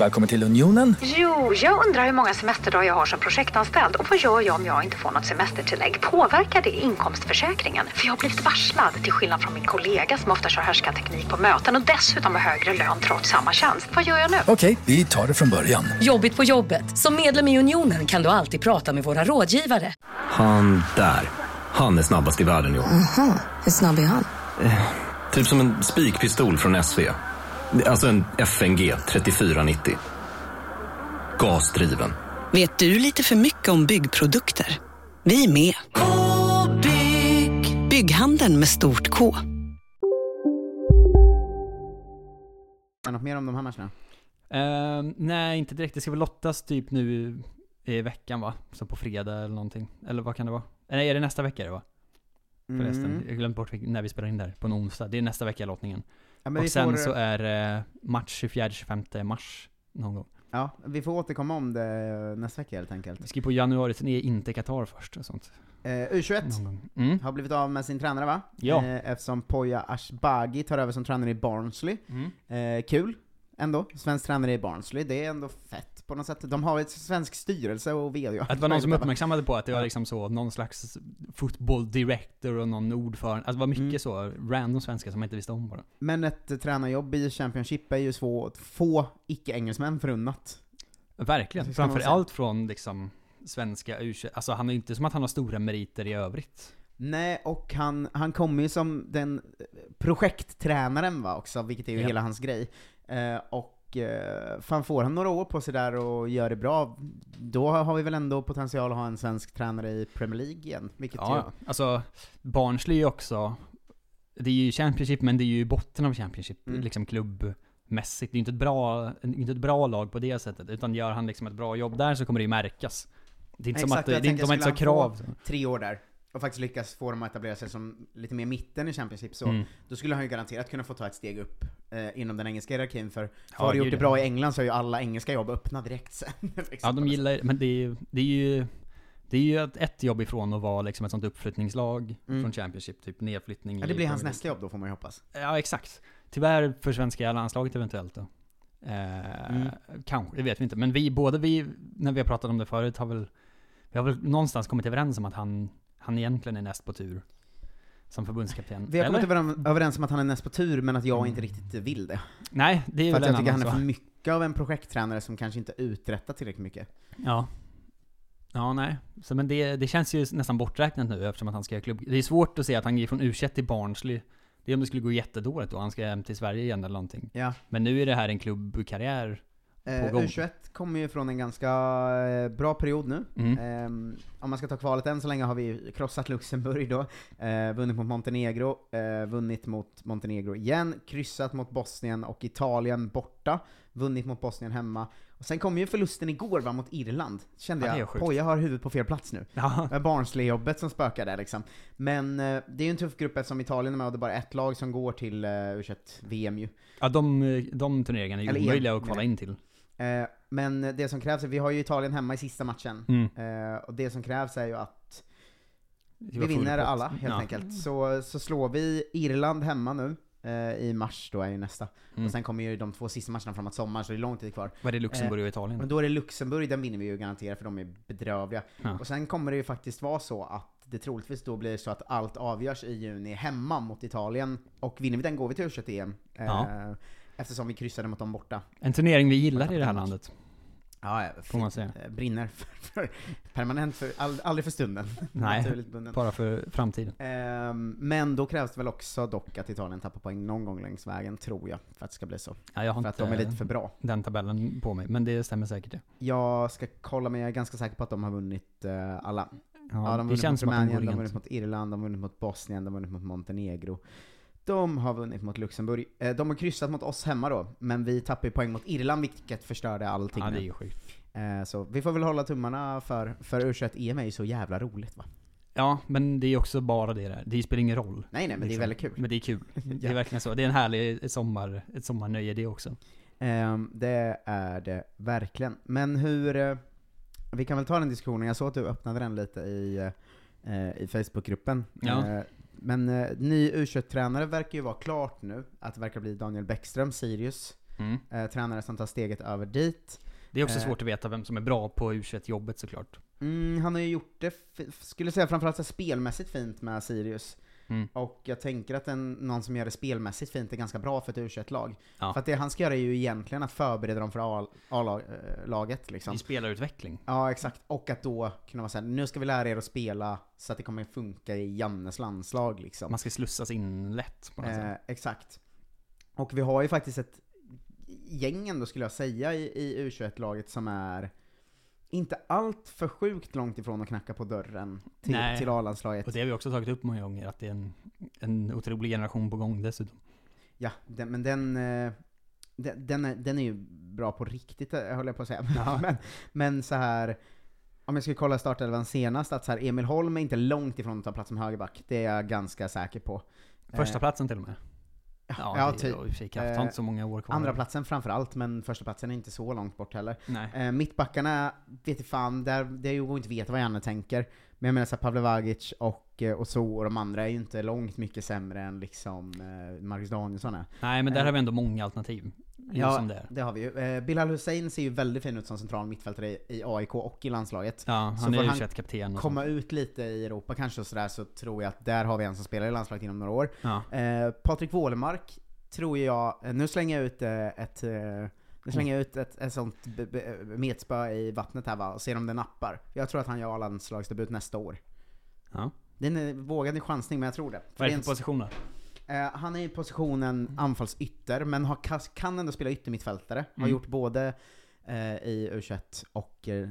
Välkommen till Unionen. Jo, jag undrar hur många semesterdagar jag har som projektanställd och vad gör jag om jag inte får något semestertillägg? Påverkar det inkomstförsäkringen? För jag har blivit varslad, till skillnad från min kollega som ofta kör härskarteknik på möten och dessutom har högre lön trots samma tjänst. Vad gör jag nu? Okej, vi tar det från början. Jobbigt på jobbet. Som medlem i Unionen kan du alltid prata med våra rådgivare. Han där. Han är snabbast i världen år. Aha, hur snabb är han? Typ som en spikpistol från SV. Alltså en FNG 3490. Gasdriven. Vet du lite för mycket om byggprodukter? Vi är med. -bygg. Bygghandeln med stort K. något mer om de här matcherna? Ehm, nej, inte direkt. Det ska väl lottas typ nu i veckan va? Så på fredag eller någonting. Eller vad kan det vara? Nej, är det nästa vecka det va? Förresten, Mm. jag glömde bort när vi spelar in där. På en onsdag. Det är nästa vecka lottningen. Ja, och sen får- så är det match 24-25 mars någon gång. Ja, vi får återkomma om det nästa vecka helt enkelt. Vi ska på januari-turné, inte Qatar först och sånt. Eh, U21 Någon gång. Mm. har blivit av med sin tränare va? Ja. Eh, eftersom Poya Ashbagi tar över som tränare i Barnsley. Mm. Eh, kul, ändå. Svensk tränare i Barnsley, det är ändå fett på något sätt. De har ett svensk styrelse och VD. Att det var någon som uppmärksammade på att det var liksom så, någon slags football director och någon ordförande. Alltså det var mycket Mm. så, random svenskar som man inte visste om bara. Men ett tränarjobb i Championship är ju svårt, få icke-engelsmän förunnat. Verkligen. Det ska man Framför säga. allt från liksom svenska u Alltså han är inte som att han har stora meriter i övrigt. Nej, och han, han kommer ju som den projekttränaren va också, vilket är ju Ja. hela hans grej. Eh, och eh, fan får han några år på sig där och gör det bra, då har vi väl ändå potential att ha en svensk tränare i Premier League igen. Vilket Ja, ju, alltså Barnsley också, det är ju Championship men det är ju botten av Championship, Mm. liksom klubbmässigt. Det är ju inte ett bra, inte ett bra lag på det sättet, utan gör han liksom ett bra jobb där så kommer det ju märkas. Det är inte som Exakt, att, och det, det är inte, de inte så krav. tre år där, och faktiskt lyckas få dem att etablera sig som lite mer mitten i Championship, så Mm. då skulle han ju garanterat kunna få ta ett steg upp eh, inom den engelska hierarkin, för, för Ja, har du gjort det bra i England så är ju alla engelska jobb öppna direkt sen. liksom, Ja, de gillar men det är ju, det är ju, det är ju ett, jobb ifrån att vara liksom ett sånt uppflyttningslag Mm. från Championship, typ nedflyttning Ja, det blir hans Premier nästa jobb då får man ju hoppas. Ja, exakt. Tyvärr för svenska landslaget eventuellt då. Eh, Mm. Kanske, det vet vi inte. Men vi, båda vi, när vi har pratat om det förut, har väl, vi har väl någonstans kommit överens om att han, han egentligen är näst på tur. Som förbundskapten. Vi har kommit överens, överens om att han är näst på tur, men att jag inte riktigt vill det. Nej, det är För väl att jag tycker han är för mycket av en projekttränare som kanske inte uträttar tillräckligt mycket. Ja. Ja, nej. Så, men det, det känns ju nästan borträknat nu eftersom att han ska göra klubb. Det är svårt att se att han går från u till Barnsley. Det är om det skulle gå jättedåligt då, han ska hem till Sverige igen eller någonting. Ja. Men nu är det här en klubbkarriär. U21 kommer ju från en ganska eh, bra period nu. Mm. Ehm, om man ska ta kvalet än så länge har vi krossat Luxemburg då, eh, vunnit mot Montenegro, eh, vunnit mot Montenegro igen, kryssat mot Bosnien och Italien borta, vunnit mot Bosnien hemma. Och sen kom ju förlusten igår va, mot Irland. Kände Ja, jag, oj jag har huvudet på fel plats nu. Ja. Barnsley-jobbet som spökar där liksom. Men eh, det är ju en tuff grupp eftersom Italien är med och det är bara ett lag som går till uh, U21-VM ju. Ja, de, de turneringarna är ju en, omöjliga att kvala in till. Eh, men det som krävs, är, vi har ju Italien hemma i sista matchen, Mm. eh, och det som krävs är ju att vi vinner alla, helt Ja. enkelt. Så, så slår vi Irland hemma nu, eh, i mars då är ju nästa. Mm. Och sen kommer ju de två sista matcherna framåt sommaren, så det är lång tid kvar. Vad är det, Luxemburg Eh, och Italien? Men då är det Luxemburg, den vinner vi ju garanterat för de är bedrövliga. Ja. Och sen kommer det ju faktiskt vara så att det troligtvis då blir så att allt avgörs i juni hemma mot Italien, och vinner vi den går vi till U21-EM. Eh, Ja. Eftersom vi kryssade mot dem borta. En turnering vi gillar i det här landet. Ja, Får man säga. eh, Brinner för, för permanent, för, all, aldrig för stunden. Nej, bara för framtiden. Ehm, men då krävs det väl också dock att Italien tappar poäng någon gång längs vägen, tror jag, för att det ska bli så. Ja, jag har för att inte de är lite för bra. den tabellen på mig, men det stämmer säkert det. Jag ska kolla, men jag är ganska säker på att de har vunnit eh, alla. Ja, de har vunnit mot att Rumänien, de har vunnit mot Irland, de har vunnit mot Bosnien, de har vunnit mot Montenegro. De har vunnit mot Luxemburg. Eh, de har kryssat mot oss hemma då, men vi tappar ju poäng mot Irland, vilket förstörde allting. Ja, det är ju sjukt. Eh, så vi får väl hålla tummarna för, för U21-EM är ju så jävla roligt va? Ja, men det är också bara det där. Det spelar ingen roll. liksom. Nej, nej, men det är väldigt kul. Men det är kul. Det Ja. är verkligen så. Det är en härlig sommar, ett sommarnöje det också. Ehm, det är det verkligen. Men hur, eh, vi kan väl ta den diskussionen, jag såg att du öppnade den lite i, i Facebookgruppen. Ja. Men eh, ny U21-tränare verkar ju vara klart nu, att det verkar bli Daniel Bäckström, Sirius, Mm. eh, tränare som tar steget över dit. Det är också Eh, svårt att veta vem som är bra på U21-jobbet såklart. Mm, han har ju gjort det, skulle säga framförallt spelmässigt fint med Sirius. Mm. Och jag tänker att en, någon som gör det spelmässigt fint är ganska bra för ett U21-lag. Ja. För att det han ska göra är ju egentligen att förbereda dem för A-laget liksom. I spelarutveckling. Ja, exakt. Och att då kunna vara såhär, nu ska vi lära er att spela så att det kommer funka i Jannes landslag liksom. Man ska slussas in lätt på något Eh, sätt. exakt. Och vi har ju faktiskt ett gäng ändå skulle jag säga i, i U21-laget som är inte allt för sjukt långt ifrån att knacka på dörren till, Nej. till A-landslaget. Och det har vi också tagit upp många gånger, att det är en, en otrolig generation på gång dessutom. Ja, den, men den, eh, den, den, är, den är ju bra på riktigt, eh, höll jag på att säga. Ja. men, men så här om jag skulle kolla startelvan senast, att så här, Emil Holm är inte långt ifrån att ta plats som högerback. Det är jag ganska säker på. Första Eh, platsen till och med. Ja, ja, typ. Kraft har inte så många år kvar. Andra platsen framför allt, men första platsen är inte så långt bort heller. Nej. Eh, mittbackarna, vet fan, där, det går inte veta vad Janne tänker. Men jag menar såhär, Pavlevagic och, eh, och så och de andra är ju inte långt mycket sämre än liksom eh, Marcus Danielsson är. Nej, men där Eh, har vi ändå många alternativ. Ja, det det har vi ju. Eh, Bilal Hussein ser ju väldigt fin ut som central mittfältare i, AIK och i landslaget. Ja, han så är ju han 21-kapten och komma ut lite i Europa kanske och sådär, så tror jag att där har vi en som spelar i landslaget inom några år. Ja. Eh, Patrik Wålemark tror jag, eh, nu slänger jag ut eh, ett nu slänger jag ut ett, ett sånt metspö i vattnet här va, och ser om det nappar. Jag tror att han gör A-landslagsdebut nästa år. Ja. Det är en vågad chansning, men jag tror det. Vad är det för position då? Eh, han är i positionen anfallsytter, men har, kan ändå spela yttermittfältare. Har Mm. gjort både eh, i U21 och eh,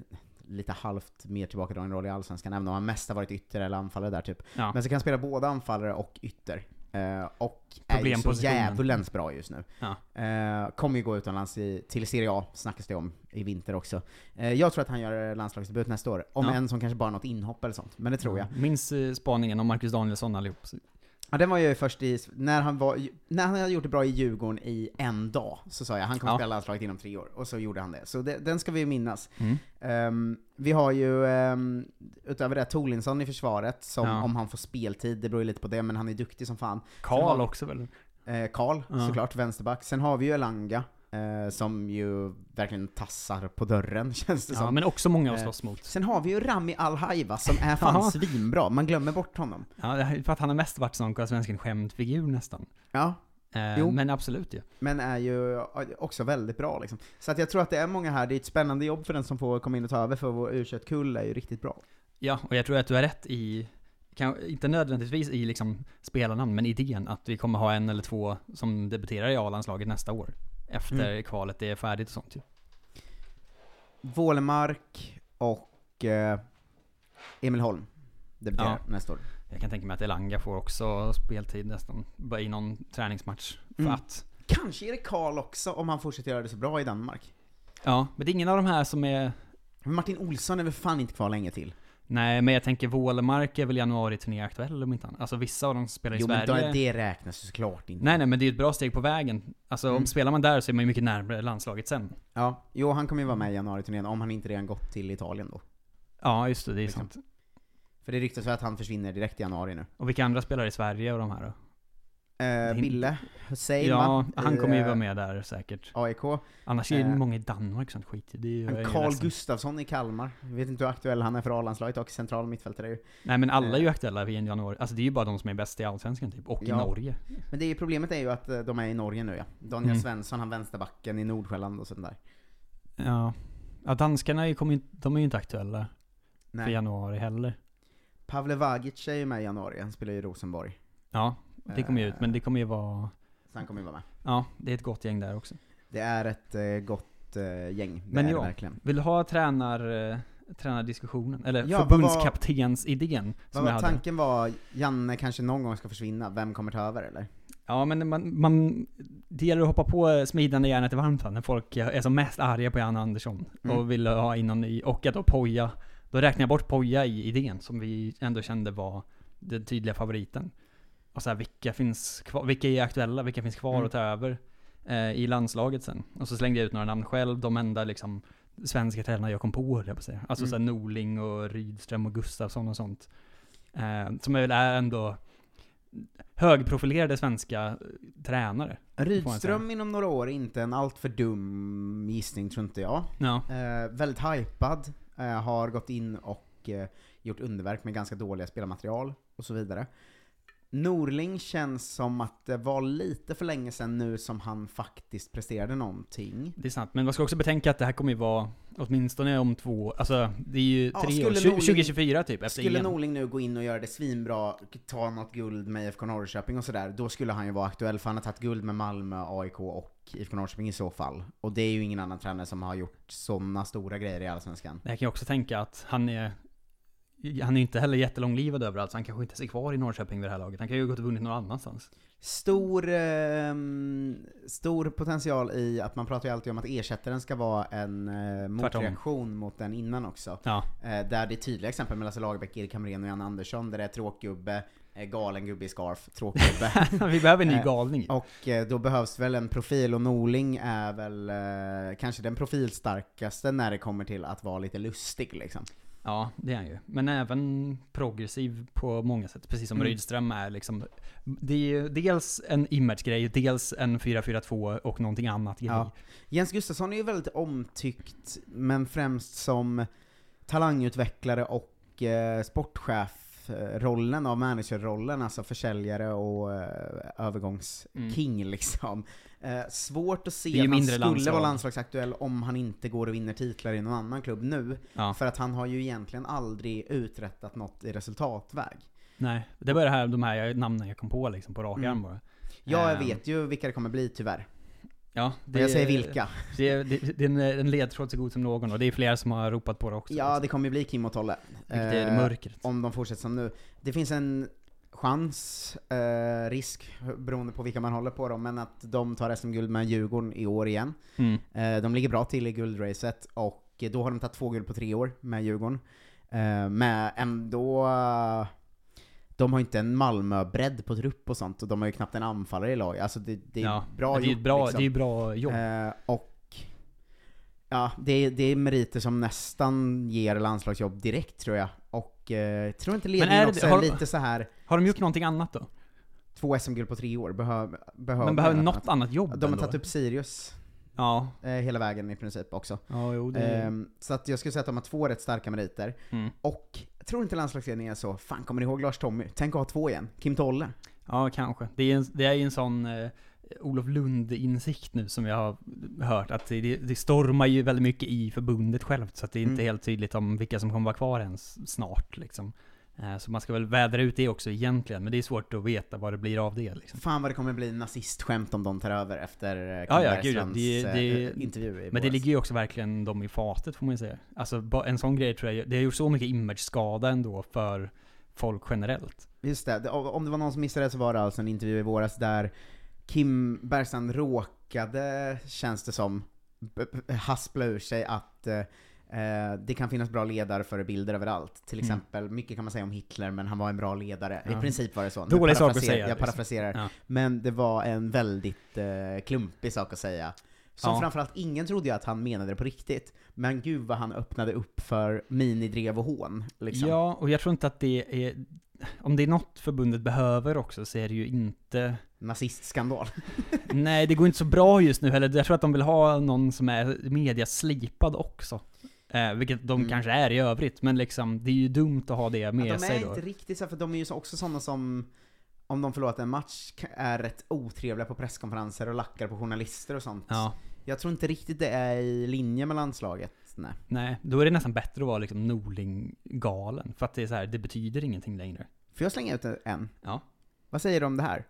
lite halvt mer tillbakadragen roll i Allsvenskan, även om han mest har varit ytter eller anfallare där typ. Ja. Men så kan han spela både anfallare och ytter. Eh, och är ju så djävulens bra just nu. Ja. Eh, kommer ju gå utomlands i, till Serie A, snackas det om, i vinter också. Eh, jag tror att han gör landslagsdebut nästa år, om Ja. en som kanske bara något inhopp eller sånt. Men det tror jag. Minns spaningen om Marcus Danielsson allihop. Ja, den var ju först i, när han var, när han hade gjort det bra i Djurgården i en dag, så sa jag han kommer Ja. spela landslaget inom tre år, och så gjorde han det. Så det, den ska vi minnas. Mm. Ehm, vi har ju, um, utöver det, Tolinsson i försvaret, som Ja. om han får speltid, det beror ju lite på det, men han är duktig som fan. Karl också väl? Eh, Karl, Ja. såklart, vänsterback. Sen har vi ju Elanga, eh, som ju verkligen tassar på dörren, känns det Ja, som. men också många att Eh, slåss mot. Sen har vi ju Rami Al-Haiva, som är fan Ja. svinbra, man glömmer bort honom. Ja, för att han har mest varit sån svensken skämtfigur nästan. Ja, Eh. Men absolut ju. men är ju också väldigt bra liksom. Så att jag tror att det är många här, det är ett spännande jobb för den som får komma in och ta över, för vår U21-kull är ju riktigt bra. Ja, och jag tror att du har rätt i, kan, inte nödvändigtvis i liksom spelarnamn, men idén att vi kommer ha en eller två som debuterar i A-landslaget nästa år. Efter Mm. kvalet är färdigt och sånt ju. Wålemark och eh, Emil Holm debuterar Ja. nästa år. Jag kan tänka mig att Elanga får också speltid nästan, i någon träningsmatch. För Mm. att, Kanske Erik Karl också, om han fortsätter göra det så bra i Danmark. ja, men det är ingen av de här som är... Martin Olsson är väl fan inte kvar länge till? Nej, men jag tänker Wålemark är väl januari-turné aktuell om inte annat. Alltså vissa av dem spelar i Jo men Sverige. då, det räknas ju såklart inte. Nej nej, men det är ju ett bra steg på vägen. Alltså Mm. om spelar man där så är man ju mycket närmare landslaget sen. Ja, jo han kommer ju vara med i januari-turnén om han inte redan gått till Italien då. Ja, just det, det är Liksom. sant. För det ryktas väl att han försvinner direkt i januari nu. Och vilka andra spelar i Sverige och de här då? Eh, Bille Hussein Ja, han I, kommer ju eh, vara med där säkert. AIK. Annars är det Eh, många i Danmark sånt skit i. det är ju- Carl. Gustafsson i Kalmar. Jag vet inte hur aktuell han är för A-landslaget och central mittfältare ju. Nej men alla är ju Eh, aktuella en januari. Alltså det är ju bara de som är bäst i Allsvenskan typ, och Ja. i Norge. Men det är problemet är ju att eh, de är i Norge nu ja. Daniel Mm. Svensson, han vänsterbacken i Nordsjälland och sånt där. Ja. Ja, danskarna är ju, kommer de är ju inte aktuella för Nej. januari heller. Pavle Vagic är ju med i januari, han spelar ju i Rosenborg. Ja, det kommer ju ut, men det kommer ju vara... Så han kommer ju vara med. Ja, det är ett gott gäng där också. Det är ett eh, gott eh, gäng, det Men är ja, det verkligen. vill du ha tränar, eh, tränardiskussionen? Eller Ja, vad förbundskaptensidén Vad som var jag hade? tanken var, Janne kanske någon gång ska försvinna, vem kommer ta över eller? Ja men man, man, det gäller att hoppa på smidande järnet är varmt va? när folk är som mest arga på Jan Andersson Mm. och vill ha in någon ny, och att då Poja, då räknar jag bort Poja i idén som vi ändå kände var den tydliga favoriten. Och så här, vilka finns kvar, vilka är aktuella, vilka finns kvar Mm. att ta över eh, i landslaget sen? Och så slängde jag ut några namn själv, de enda liksom svenska tränarna jag kom på höll jag på att säga. Alltså Mm. så här Norling och Rydström och Gustafsson och sånt. Eh, som väl är ändå högprofilerade svenska eh, tränare. Rydström inom några år är inte en alltför dum gissning tror inte jag. Ja. Eh, väldigt hypad, eh, har gått in och eh, gjort underverk med ganska dåliga spelarmaterial och så vidare. Norling känns som att det var lite för länge sedan nu som han faktiskt presterade någonting. Det är sant, men man ska också betänka att det här kommer ju vara åtminstone om två, alltså det är ju Ja, tre år, 20, Norling- 2024 typ efter Skulle EM. Norling nu gå in och göra det svinbra, ta något guld med IFK Norrköping och sådär, då skulle han ju vara aktuell för han har tagit guld med Malmö, AIK och IFK Norrköping i så fall. Och det är ju ingen annan tränare som har gjort sådana stora grejer i Allsvenskan. Jag kan ju också tänka att han är han är ju inte heller jättelånglivad överallt, så han kanske inte är kvar i Norrköping vid det här laget. Han kan ju ha gått och vunnit någon annanstans. Stor, ehm, stor potential i att man pratar ju alltid om att ersättaren ska vara en eh, motreaktion mot den innan också. Ja. Eh, där det är tydliga exempel med Lasse Lagerbäck, Erik Hamrén och Jan Andersson, där det är tråkgubbe, eh, galen gubbe i scarf, tråkgubbe. Vi behöver en ny Eh, galning. Och eh, då behövs väl en profil, och Norling är väl eh, kanske den profilstarkaste när det kommer till att vara lite lustig liksom. Ja, det är han ju. Men även progressiv på många sätt, precis som Mm. Rydström är liksom. Det är ju dels en image-grej, dels en 4-4-2 och någonting annat grej. Ja. Jens Gustafsson är ju väldigt omtyckt, men främst som talangutvecklare och eh, sportchef-rollen av managerrollen, alltså försäljare och eh, övergångsking liksom. Eh, svårt att Det se att han skulle landslag. vara landslagsaktuell om han inte går och vinner titlar i någon annan klubb nu. Ja. För att han har ju egentligen aldrig uträttat något i resultatväg. Nej, det var det här, de här namnen jag kom på liksom på rak arm Mm. bara. Ja, jag Ehm, vet ju vilka det kommer bli tyvärr. Ja, Och jag säger vilka. Det är, det, det är en, en ledtråd så god som någon och det är flera som har ropat på det också. Ja, det kommer ju bli Kim och Tolle. Vilket är Eh, mörkret. Om de fortsätter som nu. Det finns en chans, eh, risk, beroende på vilka man håller på dem, men att de tar SM-guld med Djurgården i år igen. Mm. Eh, de ligger bra till i guldracet, och då har de tagit två guld på tre år med Djurgården. Eh, med ändå... de har inte en Malmö-bredd på trupp och sånt, och de har ju knappt en anfallare i lag. Alltså det, det är Ja, bra det är gjort bra- liksom. det är bra jobb. Eh, och Ja, det är, det är meriter som nästan ger landslagsjobb direkt tror jag. Och eh, tror inte ledningen är det- också är har- lite så här Har de gjort någonting annat då? två SM-guld på tre år, behöver behöver Men behöver något annat jobb De har tagit upp Sirius. Ja. Eh, hela vägen i princip också. Ja, jo, Ehm, så att jag skulle säga att de har två rätt starka meriter. Mm. Och jag tror inte landslagsledningen är så, fan kommer ni ihåg Lars-Tommy? Tänk att ha två igen. Kim Tolle. Ja, kanske. Det är, en, det är ju en sån eh, Olof Lund-insikt nu som jag har hört, att det, det stormar ju väldigt mycket i förbundet självt, så att det är inte Mm. helt tydligt om vilka som kommer vara kvar ens snart liksom. Eh, Så man ska väl vädra ut det också egentligen, men det är svårt att veta vad det blir av det liksom. Fan vad det kommer bli nazistskämt om de tar över efter eh, Ja, ja, gud Det, det, eh, intervju i Men det ligger ju också verkligen dem i fatet får man ju säga. Alltså en sån grej tror jag, det har gjort så mycket image-skada ändå för folk generellt. Just det, det- om det var någon som missade det så var det alltså en intervju i våras där Kim Bergstrand råkade, känns det som, haspla ur sig att eh, eh, det kan finnas bra ledarförebilder överallt. Till Mm. exempel, mycket kan man säga om Hitler, men han var en bra ledare. Ja. I princip var det så. Dålig sak att säga, Jag liksom. parafraserar. Ja. Men det var en väldigt eh, klumpig sak att säga. Som Ja. framförallt ingen trodde ju att han menade det på riktigt. Men gud vad han öppnade upp för minidrev och hån. Liksom. Ja, och jag tror inte att det är... Om det är något förbundet behöver också så är det ju inte... Nazistskandal. Nej, det går inte så bra just nu heller. Jag tror att de vill ha någon som är mediaslipad också. Eh, vilket de Mm. kanske är i övrigt, men liksom, det är ju dumt att ha det med Ja, de sig är då. inte riktigt så, för de är ju så- också sådana som, om de förlåter en match, är rätt otrevliga på presskonferenser och lackar på journalister och sånt. Ja. Jag tror inte riktigt det är i linje med landslaget, nej. Nej, då är det nästan bättre att vara liksom Norling-galen. För att det är så här, det betyder ingenting längre. Får jag slänga ut en? Ja. Vad säger du om det här?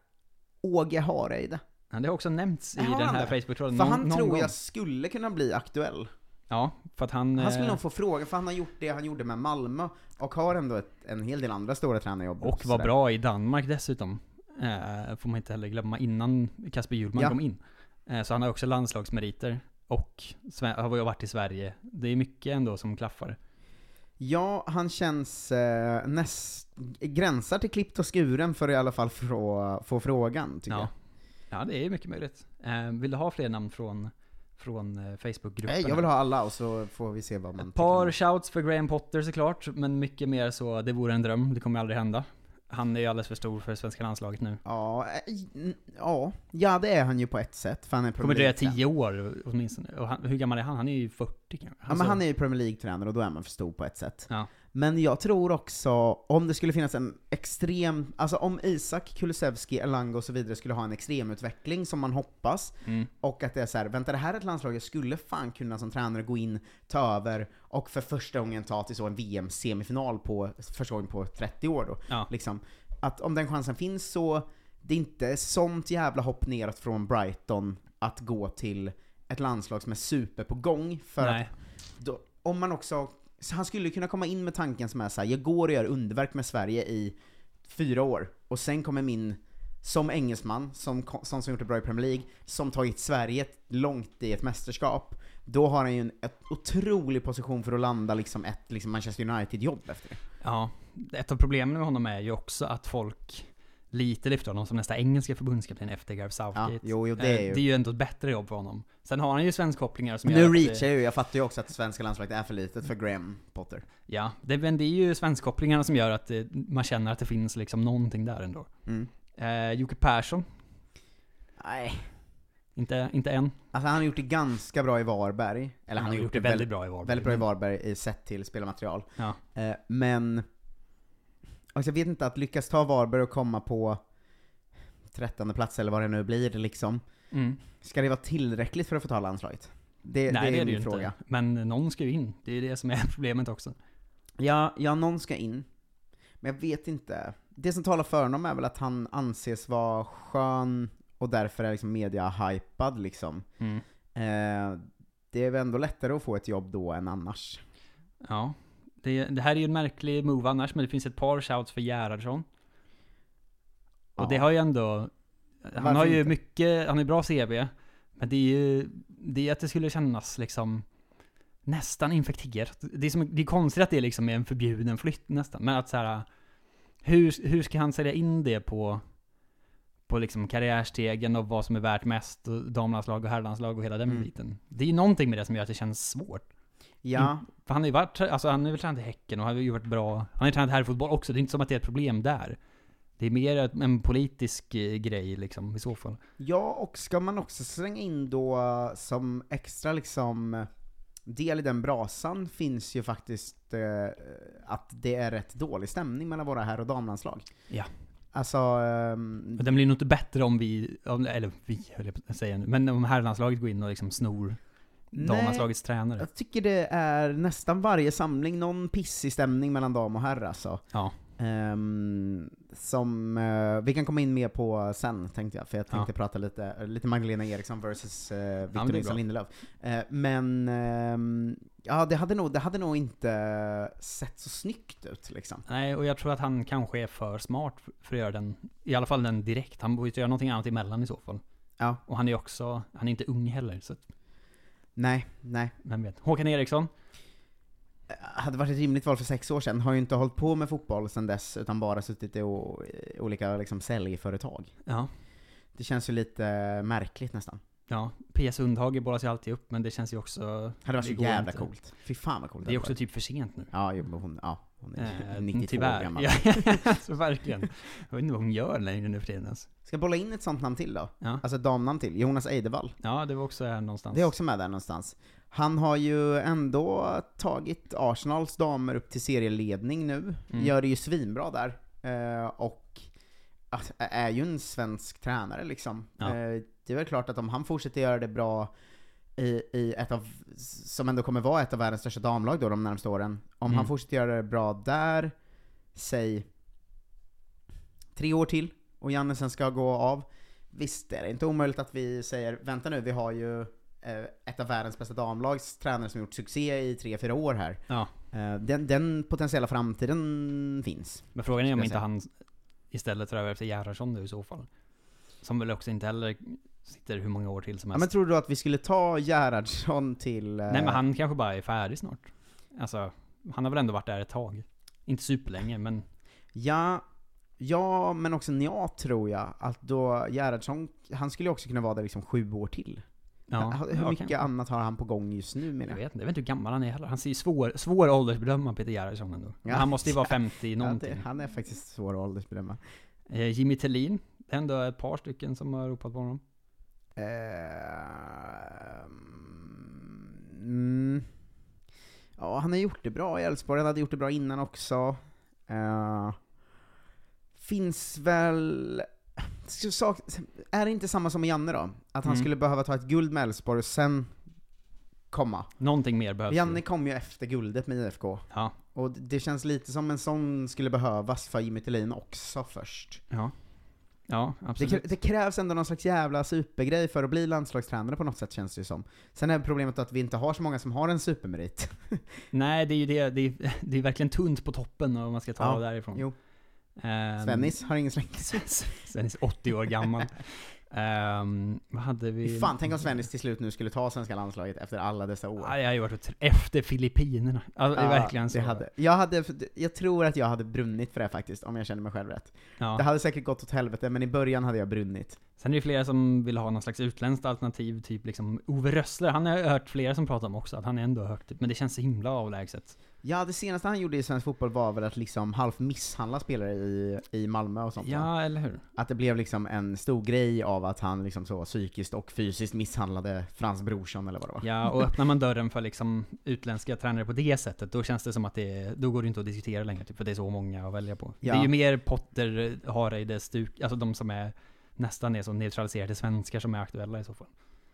Åge Hareide. Ja, det har också nämnts i den här det? Facebook-tråden. För någon- han någon tror gång. jag skulle kunna bli aktuell. Ja, för att han... Han skulle eh, nog få frågan, för han har gjort det han gjorde med Malmö, och har ändå ett, en hel del andra stora tränarjobb. Och var bra i Danmark dessutom. Eh, får man inte heller glömma, innan Kasper Hjulman Ja. kom in. Eh, så han har också landslagsmeriter. Och har varit i Sverige. Det är mycket ändå som klaffar. Ja, han känns eh, näst, gränsar till klippt och skuren för att i alla fall få, få frågan, tycker Ja. jag. Ja, det är mycket möjligt. Eh, vill du ha fler namn från, från eh, Facebookgruppen? Nej, jag vill ha alla och så får vi se vad man Ett par shouts för Graham Potter såklart, men mycket mer så, det vore en dröm, det kommer aldrig hända. Han är ju alldeles för stor för svenska landslaget nu. Ja, eh, ja, ja det är han ju på ett sätt, för han är kommer dröja tio år åtminstone. Och han, hur gammal är han? Han är ju 40 kanske. Ja, men han är ju Premier League-tränare och då är man för stor på ett sätt. Ja. Men jag tror också, om det skulle finnas en extrem, alltså om Isak, Kulusevski, Elanga och så vidare skulle ha en extremutveckling som man hoppas, Mm. och att det är så här, vänta det här är ett landslag jag skulle fan kunna som tränare gå in, ta över, och för första gången ta till så en VM-semifinal på, första gången på 30 år då. Ja. Liksom. Att om den chansen finns så, det är inte sånt jävla hopp neråt från Brighton att gå till ett landslag som är super på gång, för Nej. att då, om man också, så han skulle kunna komma in med tanken som är så här, jag går och gör underverk med Sverige i fyra år, och sen kommer min, som engelsman, som, som, som gjort det bra i Premier League, som tagit Sverige långt i ett mästerskap, då har han ju en ett otrolig position för att landa liksom ett liksom Manchester United-jobb efter det. Ja, ett av problemen med honom är ju också att folk lite lyfter honom som nästa engelska förbundskapten efter Gareth Southgate. Ja, jo, jo, det Eh, är ju- det är ju ändå ett bättre jobb för honom. Sen har han ju svenskkopplingar som nu reachar jag ju, jag fattar ju också att svenska landslaget är för litet för Graham Potter. Ja, det, men det är ju svenskkopplingarna som gör att det, man känner att det finns liksom någonting där ändå. Mm. Eh, Jocke Persson, Nej. inte, inte än. Alltså han har gjort det ganska bra i Varberg. Eller han, har gjort det väldigt, väldigt bra i Varberg. Väldigt bra i Varberg i sett till spelarmaterial. Ja. Eh, men, alltså jag vet inte, att lyckas ta Varberg och komma på trettonde plats eller vad det nu blir liksom. Mm. Ska det vara tillräckligt för att få ta landslaget? Det, Nej, det är det min ju fråga. Inte. Men någon ska ju in. Det är det som är problemet också. Ja, ja, någon ska in. Men jag vet inte. Det som talar för honom är väl att han anses vara skön och därför är liksom media-hypad liksom. Mm. Eh, det är väl ändå lättare att få ett jobb då än annars. Ja. Det, det här är ju en märklig move annars, men det finns ett par shouts för Gerhardsson. Och Ja. det har ju ändå... Han Varför har ju inte? mycket, han ju bra CV. Men det är ju, det är att det skulle kännas liksom nästan infekterat. Det är, som, det är konstigt att det liksom är en förbjuden flytt nästan. Men att så här, hur, hur ska han sälja in det på, på liksom karriärstegen och vad som är värt mest, och damlandslag och herrlandslag och hela den Mm. biten. Det är ju någonting med det som gör att det känns svårt. Ja. För han har ju varit, alltså han har väl tränat i Häcken och han har ju varit bra. Han har ju tränat herrfotboll också, det är inte som att det är ett problem där. Det är mer en politisk eh, grej liksom, i så fall. Ja, och ska man också slänga in då eh, som extra liksom del i den brasan finns ju faktiskt eh, att det är rätt dålig stämning mellan våra herr och damlandslag. Ja. Alltså, Och den blir nog inte bättre om vi, om, eller vi höll jag på att säga nu, men om herrlandslaget går in och liksom snor. Damlandslagets tränare. jag tycker det är nästan varje samling någon pissig stämning mellan dam och herr alltså. Ja. Ehm, som eh, vi kan komma in mer på sen, tänkte jag, för jag tänkte Ja. prata lite, lite Magdalena Eriksson versus uh, det Victor Nilsson bra. Lindelöf. Eh, men, ehm, ja det hade, nog, det hade nog inte sett så snyggt ut liksom. Nej, och jag tror att han kanske är för smart för att göra den, i alla fall den direkt. Han borde göra någonting annat emellan i så fall. Ja. Och han är också, han är inte ung heller, så Nej, nej. vem vet. Håkan Eriksson? hade varit ett rimligt val för sex år sedan, har ju inte hållit på med fotboll sedan dess, utan bara suttit i olika liksom, säljföretag. Ja. Det känns ju lite märkligt nästan. Ja, Pia Sundhage bollas ju alltid upp, men det känns ju också... Hade varit så jävla inte. coolt. Fy fan vad coolt Det är också varit. typ för sent nu. Ja, jo, hon, ja, hon är Eh, 92 tyvärr. år gammal. Alltså verkligen. Jag vet inte vad hon gör längre nu för tiden ens. Ska jag bolla in ett sånt namn till då? Ja. Alltså ett damnamn till, Jonas Eidevall. Ja, det var också här någonstans. Det är också med där någonstans. Han har ju ändå tagit Arsenals damer upp till serieledning nu, Mm. gör det ju svinbra där, eh, och är ju en svensk tränare liksom. Ja. Det är väl klart att om han fortsätter göra det bra i, i ett av, som ändå kommer vara ett av världens största damlag då de närmaste åren, om Mm. han fortsätter göra det bra där, säg tre år till, och Jannesen ska gå av, visst är det inte omöjligt att vi säger, vänta nu, vi har ju eh, ett av världens bästa damlags tränare som gjort succé i tre, fyra år här. Ja. Eh, Den, den potentiella framtiden finns. Men frågan är om inte han istället tar över efter Gerhardsson nu i så fall. Som väl också inte heller sitter hur många år till som Ja, helst. men tror du att vi skulle ta Gerhardsson till... eh, Nej men han kanske bara är färdig snart. Alltså, han har väl ändå varit där ett tag. Inte superlänge, men Ja, ja, men också ja tror jag, att då Gerhardsson, han skulle ju också kunna vara där liksom sju år till. Ja, Hur ja, mycket kanske. annat har han på gång just nu menar jag jag? vet inte, jag vet inte hur gammal han är heller. Han ser ju svår, svår åldersbedöma Peter Gerhardsson ändå. Ja. han måste ju vara 50 Ja, någonting. det, han är faktiskt svår att åldersbedöma. Eh, Jimmy Tillin, det är ändå ett par stycken som har ropat på honom. Mm. Ja, han har gjort det bra i Elfsborg, han hade gjort det bra innan också. Eh, finns väl... Är det inte samma som med Janne då? Att han Mm. skulle behöva ta ett guld med Elfsborg och sen komma? Någonting mer behövs Janne kom ju efter guldet med IFK. Ja. Och det känns lite som en sån skulle behövas för Jimmy Tillin också först. Ja. Ja, Det, absolut. krä- det krävs ändå någon slags jävla supergrej för att bli landslagstränare på något sätt känns det ju som. Sen är problemet att vi inte har så många som har en supermerit. Nej, det är ju det. Det är, det är verkligen tunt på toppen om man ska ta Ja, därifrån. jo. Ehm, Svennis har ingen slängt. Svennis 80 år gammal. Ehm, vad hade vi? Fan, tänk om Svennis till slut nu skulle ta svenska landslaget efter alla dessa år. Ja, jag har ju varit efter Filippinerna. Alltså, Ja, verkligen så. Hade, jag, hade, jag tror att jag hade brunnit för det faktiskt, om jag känner mig själv rätt. Ja. Det hade säkert gått åt helvete, men i början hade jag brunnit. Sen är det flera som vill ha någon slags utländskt alternativ, typ liksom Ove Rössler. Han har jag hört flera som pratar om också, att han är ändå högt men det känns så himla avlägset. Ja, det senaste han gjorde i svensk fotboll var väl att liksom halvt misshandla spelare i, i Malmö och sånt? Ja, eller hur? Att det blev liksom en stor grej av att han liksom så psykiskt och fysiskt misshandlade Frans Brorsson eller vad det var. Ja, och öppnar man dörren för liksom utländska tränare på det sättet, då känns det som att det, då går det inte att diskutera längre, typ, för det är så många att välja på. Ja. Det är ju mer Potter, Hareide, Stuk, alltså de som är nästan är så neutraliserade svenskar som är aktuella i så fall.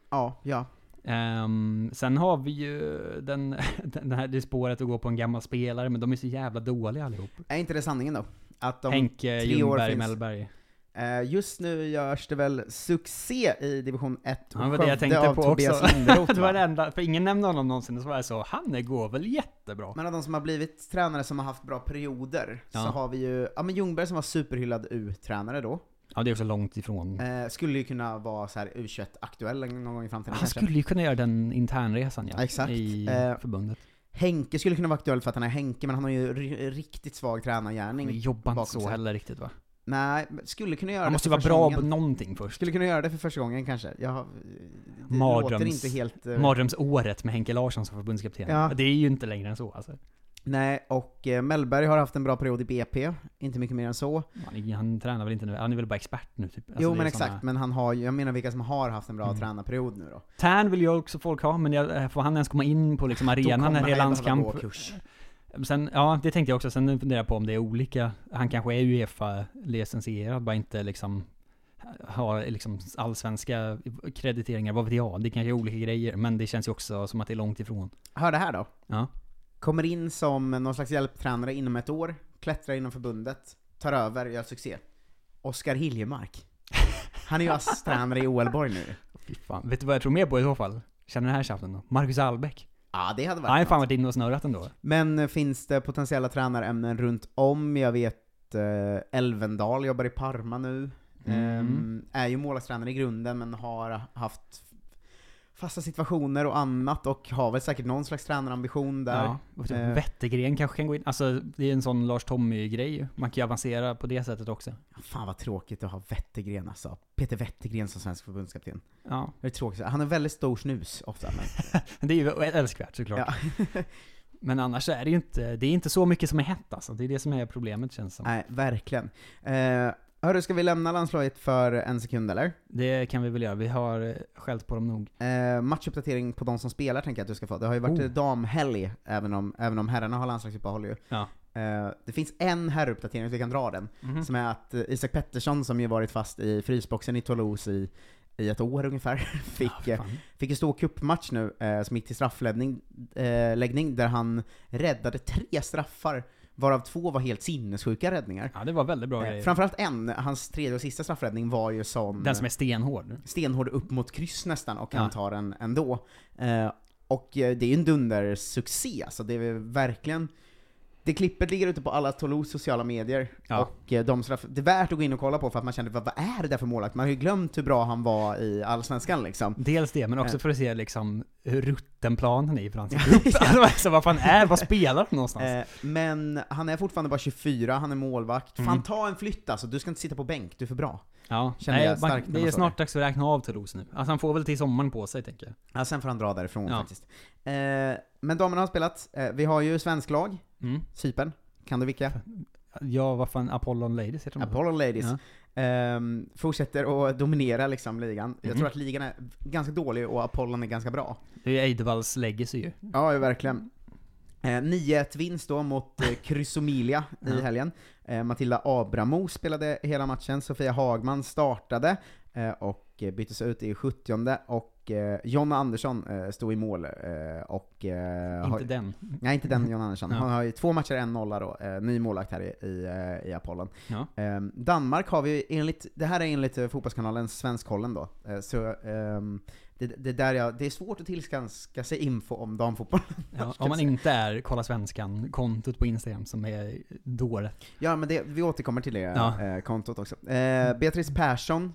Ja, ja. Ehm, sen har vi ju den, den här, det spåret att gå på en gammal spelare, men de är så jävla dåliga allihop. Är inte det sanningen då? Att de Henke tre år Ljungberg, finns- Mellberg. Eh, Just nu görs det väl succé i division 1 Ja, det var det jag tänkte på Tobias också. Linderoth, det var va? det enda, för ingen nämnde honom någonsin, och så var jag så, han går väl jättebra? Men av de som har blivit tränare som har haft bra perioder, Ja. så har vi ju, ja men Ljungberg som var superhyllad U-tränare då, Ja, det är också långt ifrån. eh, skulle ju kunna vara så här U21-aktuell någon gång i framtiden Han kanske. skulle ju kunna göra den internresan ja, exakt. i Eh, förbundet. Henke skulle kunna vara aktuell för att han är Henke, men han har ju ri- riktigt svag tränargärning. Men jobbar inte så sig. heller riktigt va? Nej, men skulle kunna göra Han det måste för ju vara första bra gången. på någonting först. Skulle kunna göra det för första gången kanske. Jag har, det Mardröms, låter inte helt... eh, Mardrömsåret med Henke Larsson som förbundskapten. Ja. Det är ju inte längre än så alltså. Nej, och eh, Mellberg har haft en bra period i BP, inte mycket mer än så. Han, han tränar väl inte nu, han är väl bara expert nu typ. Alltså, jo men såna- exakt, men han har jag menar vilka som har haft en bra Mm. tränarperiod nu då. Tern vill ju också folk ha, men jag, eh, får han ens komma in på liksom arenan när det är landskamp? kurs. Sen, ja det tänkte jag också, sen funderar jag på om det är olika. Han kanske är Uefa-licensierad, bara inte liksom har liksom allsvenska krediteringar, vad vet jag? Det kanske är olika grejer, men det känns ju också som att det är långt ifrån. Hör det här då. Ja. Kommer in som någon slags hjälptränare inom ett år klättrar inom förbundet, tar över, gör succé. Oskar Hiljemark. Han är ju ASS-tränare i Ålborg nu. Fy fan. Vet du vad jag tror mer på i så fall? Känner den här tjafsen då? Marcus Albeck. Ja, det hade varit Han har fan varit inne och snurrat ändå. Men eh, finns det potentiella tränarämnen runt om? Jag vet eh, Elvendal jobbar i Parma nu. Mm. Ehm, är ju målvaktstränare i grunden, men har haft fasta situationer och annat och har väl säkert någon slags tränarambition där. Ja, typ Eh, Wettergren kanske kan gå in. Alltså, det är en sån Lars Tommy-grej ju. Man kan ju avancera på det sättet också. Fan vad tråkigt att ha Wettergren alltså. Peter Wettergren som svensk förbundskapten. Ja. Det är tråkigt. Han är väldigt stor snus ofta, men... Det är ju älskvärt såklart. Men annars är det ju inte, det är inte så mycket som är hett alltså. Det är det som är problemet känns som. Nej, verkligen. Eh, hörru, ska vi lämna landslaget för en sekund eller? Det kan vi väl göra. Vi har eh, skällt på dem nog. Eh, matchuppdatering på de som spelar tänker jag att du ska få. Det har ju varit Oh. oh. damhelg, även om, även om herrarna har landslagsuppehåll ju. Ja. Eh, det finns en herruppdatering, så vi kan dra den, Mhm. som är att eh, Isak Pettersson, som ju varit fast i frysboxen i Toulouse i, i ett år ungefär, fick, eh, fick en stor cupmatch nu, eh, som gick till straffläggning, eh, läggning, där han räddade tre straffar, varav två var helt sinnessjuka räddningar. Ja, det var väldigt bra Eh, grejer. Framförallt en, hans tredje och sista straffräddning var ju sån... Den som är stenhård. Stenhård upp mot kryss nästan, och Ja. han tar den ändå. Eh, och eh, det är ju en dundersuccé, alltså det är verkligen... Det klippet ligger ute på alla Toulouse sociala medier, Ja. och eh, de straff, det är värt att gå in och kolla på för att man kände vad, vad är det där för målvakt? Man har ju glömt hur bra han var i Allsvenskan liksom. Dels det, men också Eh. för att se liksom hur rutten planen är hans grupp. alltså, alltså, vad fan är, vad spelar han någonstans? Eh, men han är fortfarande bara 24, han är målvakt. Fan Mm. ta en flytt alltså, du ska inte sitta på bänk, du är för bra. Ja, Känner jag man, starkt det är snart dags att räkna av Toulouse nu. Alltså han får väl till sommaren på sig, tänker jag. Ja, sen får han dra därifrån Ja. faktiskt. Eh, men damerna har spelat, eh, vi har ju svensk lag, Mm. Cypern. Kan du vilka? Ja, vad fan, Apollon Ladies heter de så? Apollo Ladies. Ja. Ehm, fortsätter att dominera liksom ligan. Jag Mhm. tror att ligan är ganska dålig och Apollon är ganska bra. Det är ju Eidevalls legacy ju. Ja, verkligen. Eh, 9-1 vinst då mot eh, Chrysomilia i Ja. helgen. Eh, Matilda Abramo spelade hela matchen, Sofia Hagman startade eh, och eh, byttes ut i 70 och eh, Jonna Andersson eh, stod i mål eh, och... Eh, Inte den. Nej, inte den Jonna Andersson. Han har ju två matcher, en nolla då, eh, ny målvakt här i, i, eh, i Apollon. Ja. Eh, Danmark har vi enligt, det här är enligt eh, Fotbollskanalen Svenskkollen då, eh, så ehm, det, det, där jag, det är svårt att tillskanska sig info om damfotboll. Ja, om man inte är Kolla Svenskan-kontot på Instagram som är dåligt. Ja men det, vi återkommer till det Ja. kontot också. Beatrice Persson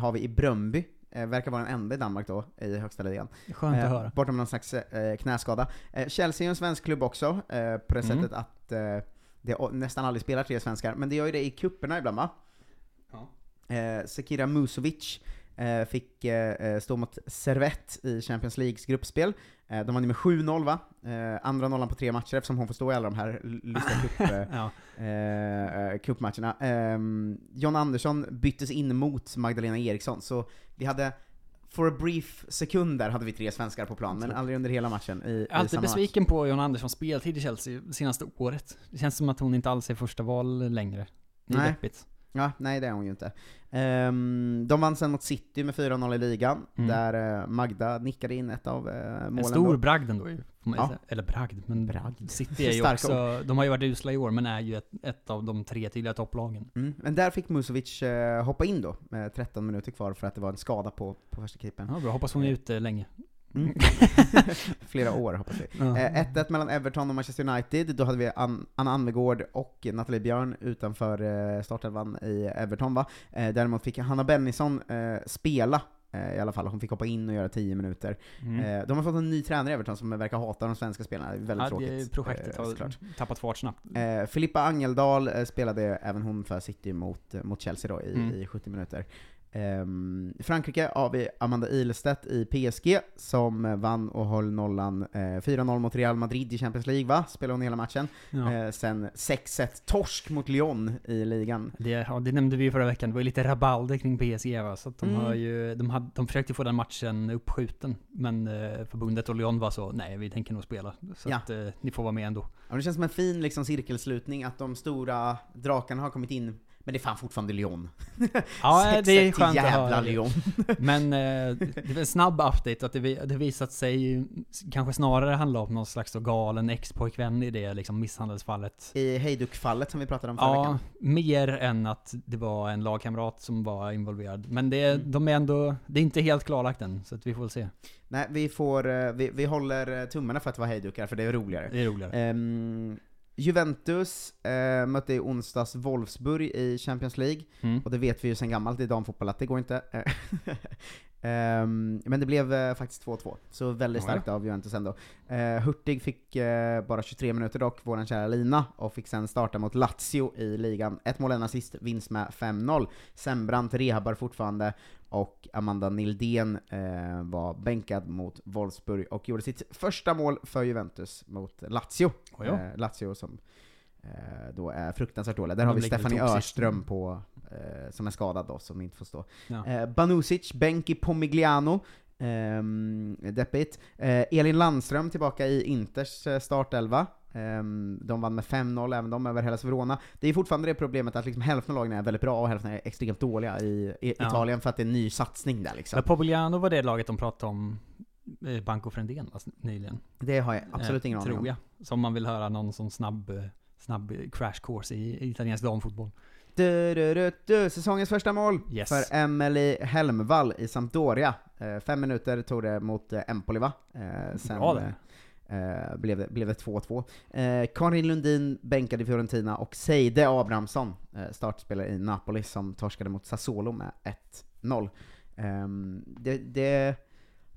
har vi i Bröndby, eh, verkar vara den enda i Danmark då, i högsta ligan. Skönt att höra. Borta med någon slags eh, knäskada. Eh, Chelsea är en svensk klubb också, eh, på det Mm. sättet att eh, det nästan aldrig spelar tre svenskar, men det gör ju det i kupperna ibland va? Eh, Sekira Musovic eh, fick eh, eh, stå mot Servette i Champions Leagues gruppspel. Eh, de vann med 7-0 va? Eh, andra nollan på tre matcher eftersom hon får stå i alla de här l- lustiga cup, eh, Ja. eh, eh. Ehm, John Andersson byttes in mot Magdalena Eriksson, så vi hade For a brief sekund där hade vi tre svenskar på plan, men aldrig under hela matchen i, Jag är alltid samma match. besviken på John Anderssons speltid i Chelsea senaste året. Det känns som att hon inte alls är första val längre. Det är Nej. deppigt. Ja, nej det är hon ju inte. Ehm, de vann sen mot City med 4-0 i ligan, Mm. där eh, Magda nickade in ett av uh, målen. En stor då. bragd ändå ju. Ja. Eller bragd, men Bragd. City är ju också, de har ju varit usla i år, men är ju ett, ett av de tre tydliga topplagen. Mm. Men där fick Musovic eh, hoppa in då, med 13 minuter kvar för att det var en skada på, på första keepern. Ja, bra. Hoppas hon är ute länge. Mm. Flera år hoppas vi. Ja. Eh, 1-1 mellan Everton och Manchester United, då hade vi An- Anna Anvegård och Nathalie Björn utanför eh, startelvan i Everton va. Eh, däremot fick Hanna Bennison eh, spela eh, i alla fall, hon fick hoppa in och göra 10 minuter. Mm. De har fått en ny tränare i Everton som verkar hata de svenska spelarna, väldigt Ja, tråkigt. projektet har såklart. tappat fart snabbt. Filippa Angeldal spelade även hon för City mot, mot Chelsea då i, Mm. i 70 minuter. I Frankrike har vi Amanda Ilestedt i PSG, som eh, vann och höll nollan eh, 4-0 mot Real Madrid i Champions League va? Spelade hon hela matchen. Ja. Eh, sen 6-1 torsk mot Lyon i ligan. Det, ja, det nämnde vi ju förra veckan, det var ju lite rabalder kring PSG va, så de Mm. har ju, de, hade, de försökte få den matchen uppskjuten, men eh, förbundet och Lyon var så, nej vi tänker nog spela. Så Ja. att eh, ni får vara med ändå. Ja, det känns som en fin liksom, cirkelslutning att de stora drakarna har kommit in Men det är fan fortfarande Lyon. Ja, det är 6-1 till skönt att jävla höra. Lyon. Men eh, det är en snabb update att det, det visat sig kanske snarare handla om någon slags galen ex-pojkvän i det liksom misshandelsfallet. I Hejduk-fallet som vi pratade om förra Ja, veckan. mer än att det var en lagkamrat som var involverad. Men det, Mm. de är ändå, det är inte helt klarlagt än, så att vi får väl se. Nej, vi får, eh, vi, vi håller tummarna för att det var hejdukar, för det är roligare. Det är roligare. Ehm, Juventus eh, mötte i onsdags Wolfsburg i Champions League, Mm. och det vet vi ju sen gammalt i damfotboll att det går inte. Ehm, men det blev eh, faktiskt 2-2, så väldigt ja. starkt av Juventus ändå. Uh, Hurtig fick eh, bara 23 minuter dock, våran kära Lina, och fick sen starta mot Lazio i ligan. Ett mål, en assist, vinst med 5-0. Sembrant rehabbar fortfarande, och Amanda Nildén eh, var bänkad mot Wolfsburg och gjorde sitt första mål för Juventus mot Lazio. Oj, ja. Eh, Lazio som eh, då är fruktansvärt dåliga. Där De har vi Stefanie. Örström på, eh, som är skadad då, som inte får stå. Ja. Eh, Banusic, Benki Pomigliano, ehm, deppigt. Eh, Elin Landström tillbaka i Inters eh, startelva. Ehm, de vann med 5-0, även de över Hellas Verona. Det är fortfarande det problemet att liksom hälften av lagen är väldigt bra och hälften är extremt dåliga i, i Ja. Italien för att det är en ny satsning där liksom. Men Pogliano var det laget de pratade om, eh, Banco Frändén nyligen. Det har jag absolut Eh, ingen aning Tror om. jag. Som man vill höra någon sån snabb, eh, snabb eh, crash course i, i italiensk damfotboll. Du, du, du, säsongens första mål Yes. för Emily Helmvall i Sampdoria. Eh, fem minuter tog det mot eh, Empoli va? Eh, sen Bra där. eh, eh, blev det, blev det 2-2. Eh, Karin Lundin bänkade i Fiorentina och Seide Abrahamsson, eh, startspelare i Napoli, som torskade mot Sassuolo med 1-0. Ehm, det, det,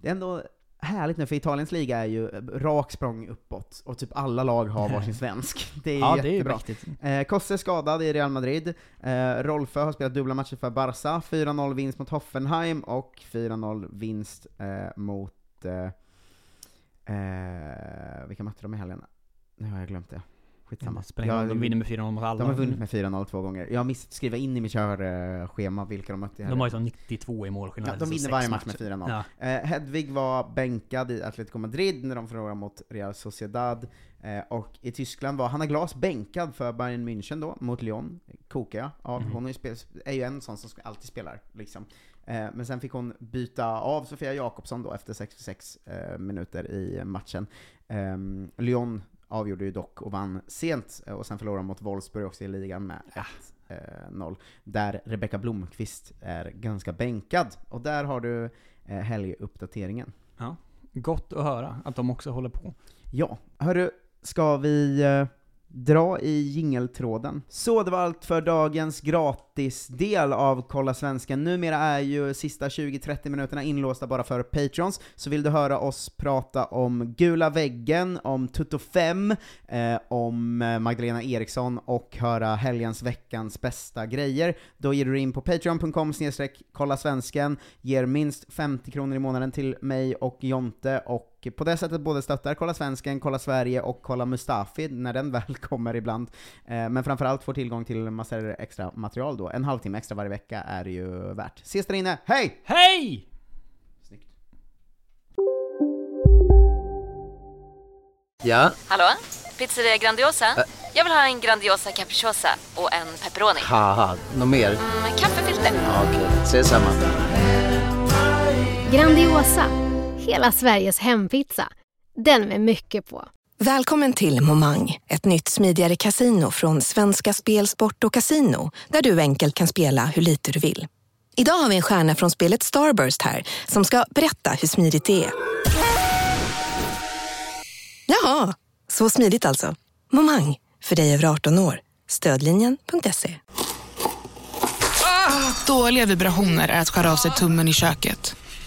det är ändå härligt nu, för Italiens liga är ju rak språng uppåt, och typ alla lag har varsin svensk. Det är Ja, det är jättebra. Eh, Kosse är skadad i Real Madrid. Eh, Rolfö har spelat dubbla matcher för Barca. 4-0 vinst mot Hoffenheim och 4-0 vinst eh, mot... Eh, eh, vilka mötte de i helgen? Nu har jag glömt det. Skitsamma. Spelar de vinner med 4-0 mot alla. De har vunnit med 4-0 två gånger. Jag har missat skriva in i mitt körschema vilka de mötte De har ju som 92 i målskillnad. Ja, de vinner varje match med 4-0. Ja. Eh, Hedvig var bänkad i Atletico Madrid när de förlorade mot Real Sociedad. Eh, och i Tyskland var Hanna Glas bänkad för Bayern München då, mot Lyon. Kokar jag av. Mhm. Hon är ju, spel, är ju en sån som alltid spelar, liksom. Eh, men sen fick hon byta av Sofia Jakobsson då efter 66 eh, minuter i matchen. Ehm, Lyon avgjorde ju dock och vann sent, eh, och sen förlorade de mot Wolfsburg också i ligan med 1-0. Där Rebecka Blomqvist är ganska bänkad. Och där har du eh, helguppdateringen. Ja. Gott att höra att de också håller på. Ja, hörru, ska vi eh, dra i jingeltråden? Så det var allt för dagens gratisdel av Kolla Svensken. Numera är ju sista 20-30 minuterna inlåsta bara för Patrons, så vill du höra oss prata om Gula väggen, om Tutto 5, eh, om eh, Magdalena Eriksson och höra helgens veckans bästa grejer, då ger du dig in på patreon.com kolla svensken, ger minst 50 kronor i månaden till mig och Jonte, och på det sättet både stöttar Kolla Svensken, Kolla Sverige och Kolla Mustafi, när den väl kommer ibland. Eh, men framförallt får tillgång till massor extra material då. En halvtimme extra varje vecka är ju värt. Ses där inne, hej! Hej! Ja, Hallå? Pizzeria Grandiosa? Jag vill ha en Grandiosa capriciosa och en pepperoni. haha, något mer? Med kaffefilter. Ja, Okej, ses samma. Grandiosa, hela Sveriges hempizza. Den med mycket på. Välkommen till Momang, ett nytt smidigare casino från Svenska Spel, Sport och Casino där du enkelt kan spela hur lite du vill. Idag har vi en stjärna från spelet Starburst här som ska berätta hur smidigt det är. Jaha, så smidigt alltså. Momang, för dig över 18 år. Stödlinjen.se. Ah, dåliga vibrationer är att skära av sig tummen i köket.